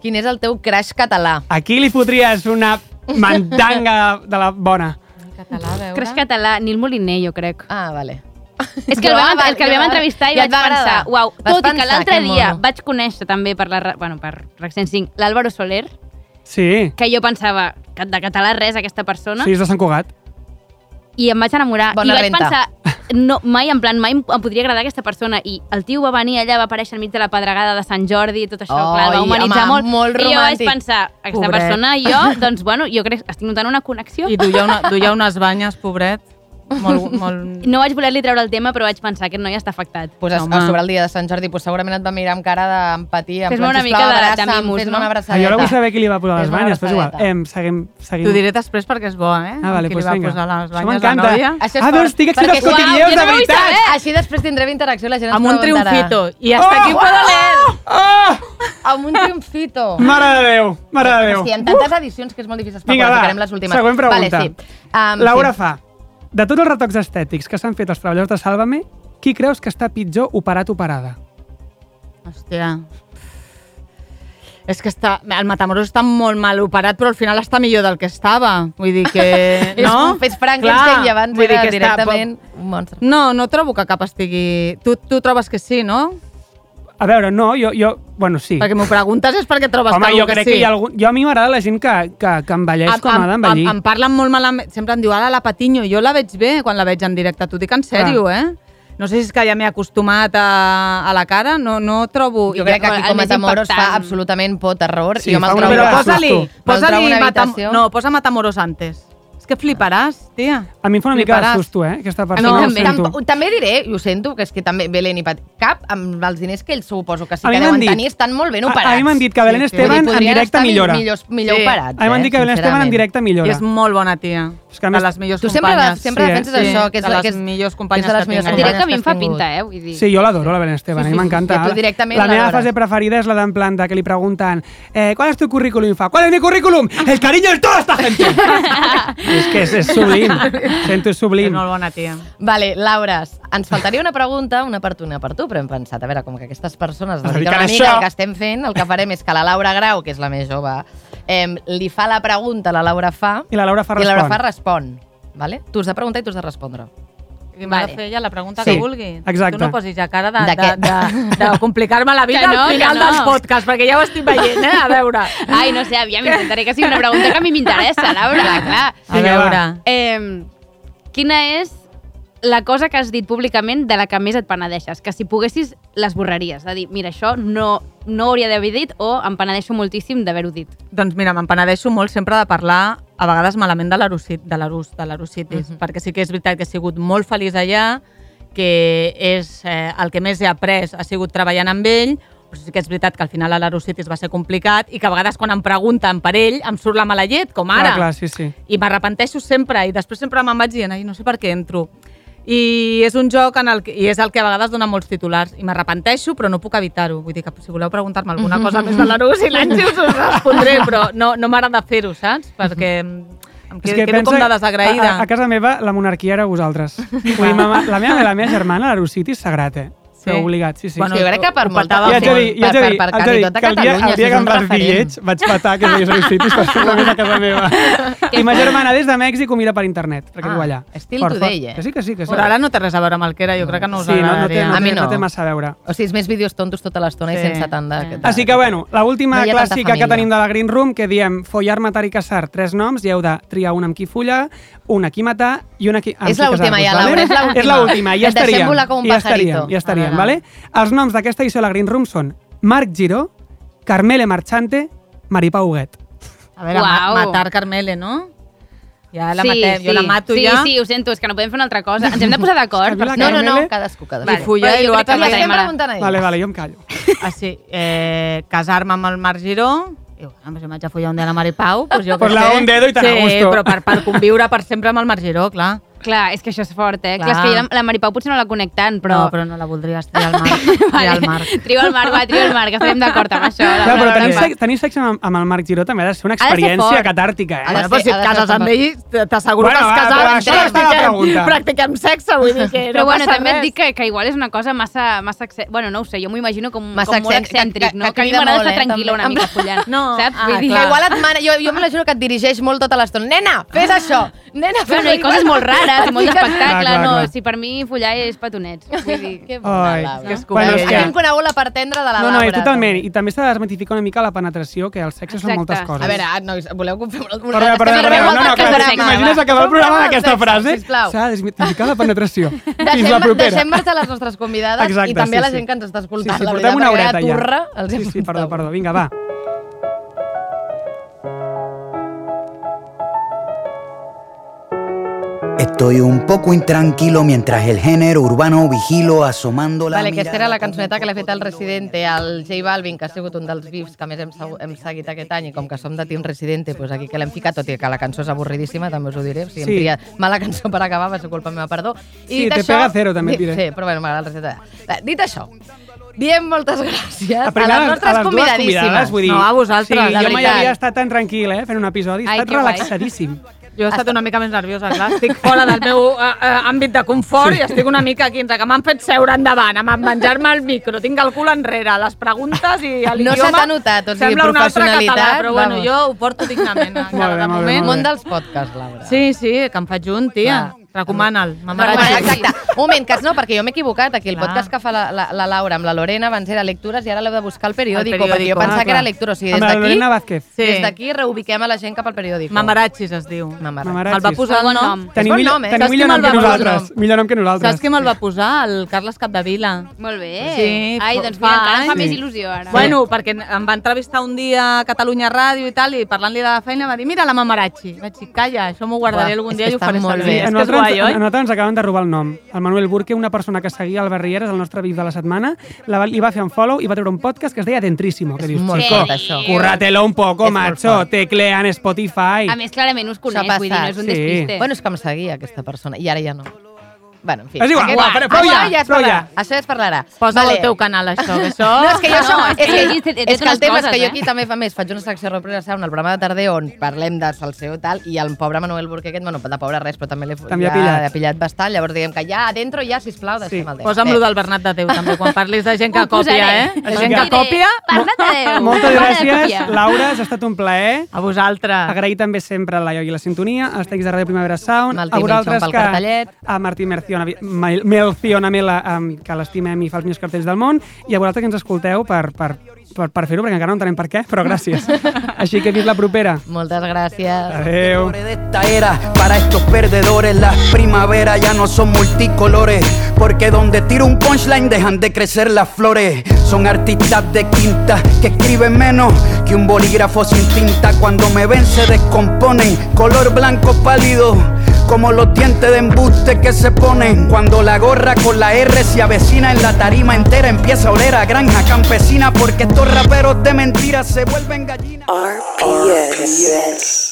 quin és el teu crash català? Aquí li fotries una mandanga de la bona. Català, a veure. Cres català, Nil Moliner, jo crec. Ah, vale. És que el vam, el que el vam entrevistar i ja vaig va pensar, uau, Vas tot i que pensar, l'altre dia mono. vaig conèixer també per, la, bueno, per RAC 105 l'Àlvaro Soler, Sí, que jo pensava que de català res aquesta persona, sí, és de Sant Cugat. i em vaig enamorar. Bona I vaig renta. pensar, no, mai, en plan, mai em, podria agradar aquesta persona. I el tio va venir allà, va aparèixer enmig de la pedregada de Sant Jordi i tot això, Oi, clar, va humanitzar home, molt. molt I jo vaig romàntic. pensar, aquesta Pobret. persona i jo, doncs, bueno, jo crec que estic notant una connexió. I duia, una, duia unes banyes, pobret. Molt, molt... No vaig voler-li treure el tema, però vaig pensar que aquest noi està afectat. Pues a, Home. a sobre el dia de Sant Jordi, pues segurament et va mirar amb cara d'empatia. Fes-me una mica de- de fes-me no? una Ah, jo no vull saber qui li va posar les banyes, però és igual. Em, seguim, seguim. T'ho diré després perquè és bo, eh? Ah, vale, Qui pues li va vinga. posar les banyes la m'encanta. nòvia. Això és Ah, perquè- als cotilleos, Uau, jo de no veritat! Així després tindrem interacció la gent ens Amb un triomfito. I hasta aquí puedo leer. Ah! Amb un triomfito. Mare de Déu, mare de Déu. Hi ha tantes edicions que és molt difícil Vinga, va, les últimes. següent pregunta. Vale, sí. Um, Laura sí. fa, de tots els retocs estètics que s'han fet als treballadors de Sálvame, qui creus que està pitjor operat o operada? Hòstia. És que està, el Matamoros està molt mal operat, però al final està millor del que estava. Vull dir que... És, No? és Frankenstein Clar, i abans vull dir era que està- directament un monstre. No, no trobo que cap estigui... Tu, tu trobes que sí, no? A veure, no, jo... jo bueno, sí. Perquè m'ho preguntes és perquè trobes Home, que jo algú crec que que sí. hi ha algun... Jo a mi m'agrada la gent que, que, que envelleix com ha d'envellir. em, em parlen molt malament, sempre em diu, ara la Patiño, jo la veig bé quan la veig en directe, t'ho dic en sèrio, eh? No sé si és que ja m'he acostumat a, a la cara, no, no trobo... Jo crec que aquí el com a Matamoros fa absolutament por, terror, Sí, i jo me'l fa una trobo... mica Però de posa-li, Matam habitació. no, posa Matamoros antes. És que fliparàs, tia. A mi em fa una mica de susto, eh? Aquesta persona ho també. Tamp també diré, i ho sento, que és que també Belén i Pat... Cap, amb els diners que ells suposo que sí A que deuen dit- tenir, estan molt ben A, operats. a mi m'han dit que Belén Sí, sí. Esteban dir, en directe millora. Millors, millor Sí. operats, A mi m'han eh, dit que Belén Esteban en directe I millora. és molt bona tia. És que a de més- les millors Tu sempre, companyes. sempre Sí, eh? defenses Sí, això, que és, de les que és, millors és companyes que tinc diré allà. que a mi em fa pinta, eh? Vull dir... Sí, jo l'adoro, la Belén Esteban, Sí, a mi sí, m'encanta. sí, La meva fase preferida és la d'en plan de que li pregunten eh, ¿cuál es tu currículum? Fa, ¿cuál es mi currículum? El cariño de toda esta gente. és que és, és sublim. Sento, és És sublim. molt bona tia. Vale, Laura, ens faltaria una pregunta, una per tu, una per tu, però hem pensat, a veure, com que aquestes persones es dediquen una mica això. al que estem fent, el que farem és que la Laura Grau, que és la més jove, eh, li fa la pregunta, la Laura fa, I la Laura fa i la Laura fa respon. respon. Vale? Tu has de preguntar i tu has de respondre. I m'ha Vale. de fer ella la pregunta Sí, que vulgui. exacte. Tu no posis ja cara de, De de, de, de, complicar-me la vida Que no, al final no. dels podcasts, perquè ja ho estic veient, eh? A veure. Ai, no sé, aviam, intentaré que sigui una pregunta que a mi m'interessa, Laura, clar. A Vinga, va. veure. Eh, quina és la cosa que has dit públicament de la que més et penedeixes? Que si poguessis, l'esborraries. De dir, mira, això no, no hauria d'haver dit o em penedeixo moltíssim d'haver-ho dit. Doncs mira, me'n penedeixo molt sempre de parlar a vegades malament de l'Arusit, de l'Arus, de l'Arusitis, Mhm. perquè sí que és veritat que he sigut molt feliç allà, que és eh, el que més he après ha sigut treballant amb ell, però sí que és veritat que al final a l'Arusitis va ser complicat i que a vegades quan em pregunten per ell em surt la mala llet, com ara. Clar, clar, sí, sí. I m'arrepenteixo sempre i després sempre me'n vaig dient, ai, no sé per què entro. I és un joc en el que, i és el que a vegades dona molts titulars i m'arrepenteixo però no puc evitar-ho. Vull dir que si voleu preguntar-me alguna cosa més de l'Arús i l'Àngels us respondré, però no, no m'agrada fer-ho, saps? Perquè Em quedo, quedo com de desagraïda. A, a, casa meva la monarquia era vosaltres. Vull dir, mama, la meva, la meva germana, l'Arusiti, és sagrat, eh? Sí. Però obligat, sí, sí. Bueno, jo crec que per molta I dir, i haig de per, per, per de dir tota que el dia, Catalunya, el dia que em un vas dir lleig vaig patar que veies els citis per fer a casa meva. I ma germana des de Mèxic ho mira per internet, perquè Ah, viu allà. still Fort, today, eh? Que sí, que sí, que sí. Però ara no té res a veure amb el que era, jo crec que no us Sí, no, no, té, agradaria. no, A mi no. no. té massa a veure. O sigui, és més vídeos tontos tota l'estona i Sí. sense tant de... de- Així que, bueno, l'última No hi clàssica que tenim de la Green Room, que diem follar, matar i caçar, tres noms, i heu de triar un amb qui follar, un a qui matar i un a qui, És l'última ja? Laura, és l'última. És l'última, ja Et deixem volar com un ja pajarito. estaríem, ja estaríem, Ah, no, no. vale? Els noms d'aquesta edició de la Green Room són Marc Giró, Carmele Marchante, Maripà Huguet. A veure, ma Uau. matar Carmele, no? Ja la sí, matem, sí. jo la mato sí, ja. Sí, ho sento, és que no podem fer una altra cosa. Ens hem de posar d'acord. No, no, no, cadascú, cadascú. I follar Però i l'altre Li la estem preguntant a ell. Vale, vale, jo em callo. Ah, sí. Eh, Casar-me amb el Marc Giró. I, bueno, si m'haig de follar un dia a la Mari Pau, doncs jo Pues la sé. un dedo i tan a sí, gusto. però per, per conviure per sempre amb el Marc Giró, clar. Clar, és que això és fort, eh? Clar, Clar. és que jo la, la Maripau potser no la conec tant, però... No, però no la voldries triar al Marc. Triar al Marc. Trio el Marc, va, trio el Marc, estarem d'acord amb això. la- Clar, però la- tenir, la- sexe, tenir sexe amb, amb el Marc Giró també ha de ser una Ha ser experiència fort. catàrtica, Ha eh? de Bueno, però si ser- et ha cases ser amb ell, t'asseguro Bueno, que es però casaven. això no està la pregunta. Practiquem sexe, vull dir que Però no bueno, passa també et res. dic que, que igual és una cosa massa, massa bueno, no ho sé, jo m'ho imagino com, Massa com molt excèntric, que- no? que Que, a mi m'agrada estar eh, tranquil·la una mica follant, No, saps? ah, Vull dir, Que igual et mana, jo, jo m'imagino que et dirigeix molt tota l'estona. Nena, fes això! Nena, fes Bueno, hi ha coses molt rares i molt d'espectacle, Clar, clar, no? clar. Si per mi follar és petonets. Vull dir... Que bona, Ai, Laura. que és Bueno, és que- hem conegut la part tendra de la No, no, i totalment. I també s'ha de desmitificar una mica la penetració, que el sexe són moltes coses. A veure, ah, nois, voleu que fem una... Perdó, perdó, perdó, no, no, clar, programa, t'imagines acabar el programa aquesta frase? S'ha de desmitificar la penetració. Fins la propera. deixem marxar les nostres convidades Exacte, i també sí, a la sí. gent que ens està Sí, escoltant. sí, la portem veritat, una horeta ja. turra els Sí, sí, perdó, perdó. Vinga, va. Estoy un poco intranquilo mientras el género urbano vigilo asomando la Vale, aquesta era mirada la cançoneta que l'ha fet el Residente, el J Balvin, que ha sigut un dels vips que més hem, hem seguit aquest any, i com que som de Team Residente, doncs aquí que l'hem ficat, tot i que la cançó és avorridíssima, també us ho diré. O sigui, Sí. hem triat mala cançó per acabar, va ser culpa meva, perdó. Sí, te pega cero, també et di- diré. Sí, però bueno, m'agrada el Residente. Dit això, diem moltes gràcies a, primer les nostres dues convidadíssimes. convidades, vull dir, No, a vosaltres, sí, de jo mai veritat. havia estat tan tranquil, eh, fent un episodi. He Ai, estat que guai. Jo he estat una mica més nerviosa, clar. Estic fora del meu uh, uh, àmbit de confort i estic una mica aquí, entre que m'han fet seure endavant, amb menjar-me el micro, tinc el cul enrere, les preguntes i No l'idioma... se t'ha notat, o sigui, sembla un altre professionalitat, català, però bueno, jo ho porto dignament. Molt encara, bé, de molt bé, moment. Món dels podcasts, Laura. Sí, sí, que em faig un, tia. Recomana'l. M'agrada. exacte. Un moment, que no, perquè jo m'he equivocat. Aquí el Clar. podcast que fa la, la, la Laura amb la Lorena abans era lectures i ara l'heu de buscar al periòdico, Al perquè jo periòdico. pensava Ah, que era lectura. O sigui, des d'aquí Lorena Vázquez. Sí. des d'aquí reubiquem a la gent cap al periòdico. Mamarachis es diu. Mamarachis. Me'l va posar el Bon nom. Tenim, bon millor, nom, eh? tenim millor nom que nosaltres. Millor nom que nosaltres. Saps qui me'l va posar? El Carles Capdevila. Molt bé. Sí, Ai, doncs mira, fa encara em fa més il·lusió ara. Bueno, perquè em va entrevistar un dia a Catalunya Ràdio i tal, i parlant-li de la feina va dir, mira la Mamarachi. Vaig dir, calla, això m'ho guardaré algun dia i ho faré molt servir. bé. És nosaltres, guai, a nosaltres ens acaben de robar el nom. El Manuel Burke, una persona que seguia el Barrieres, el nostre VIP de la setmana, la, va- li va fer un follow i va treure un podcast que es deia Dentrísimo. Que És dius, molt fort, això. curratelo un poco, És macho, fort. teclea en Spotify. A més, clarament us coneix, vull dir, no és un sí. despiste. Bueno, és que em seguia aquesta persona, i ara ja no. Bueno, en fi. És igual, Aquest- però- ja, ja parlarà. ja. Això ja es parlarà. Posa al teu canal, això, que això... No, és que jo No, això... no, és, és que que, és que el tema és que jo eh? aquí també fa més, faig una secció Represa Sound, el programa de tarder on parlem de salseo i tal, i el pobre Manuel Burque aquest, bueno, de pobre res, però també l'he ja, ha pillat. ha pillat bastant, llavors diguem que ja, adentro ja, sisplau, deixem el tema. Posa'm lo del Bernat de Déu, també, quan parlis de gent que posaré. eh? De gent que Parla de Déu. Moltes gràcies. Laura, ha estat un plaer. a vosaltres. Agrair també sempre la Ioi i la sintonia, als tècnics de Ràdio Primavera Sound, a vosaltres cartellet. a Martí Mel- Melciona Mela, um, que l'estimem i fa els millors cartells del món, i a vosaltres que ens escolteu per, per, per, per fer-ho, perquè encara no entenem per què, però gràcies. Així que fins la propera. Moltes gràcies. Adéu. de esta era para estos perdedores las primaveras ya no son multicolores porque donde tiro un punchline dejan de crecer las flores son artistas de quinta que escriben menos que un bolígrafo sin tinta cuando me ven se descomponen color blanco pálido como los dientes de embuste que se ponen cuando la gorra con la R se avecina en la tarima entera empieza a oler a granja campesina porque estos raperos de mentiras se vuelven gallinas RPS.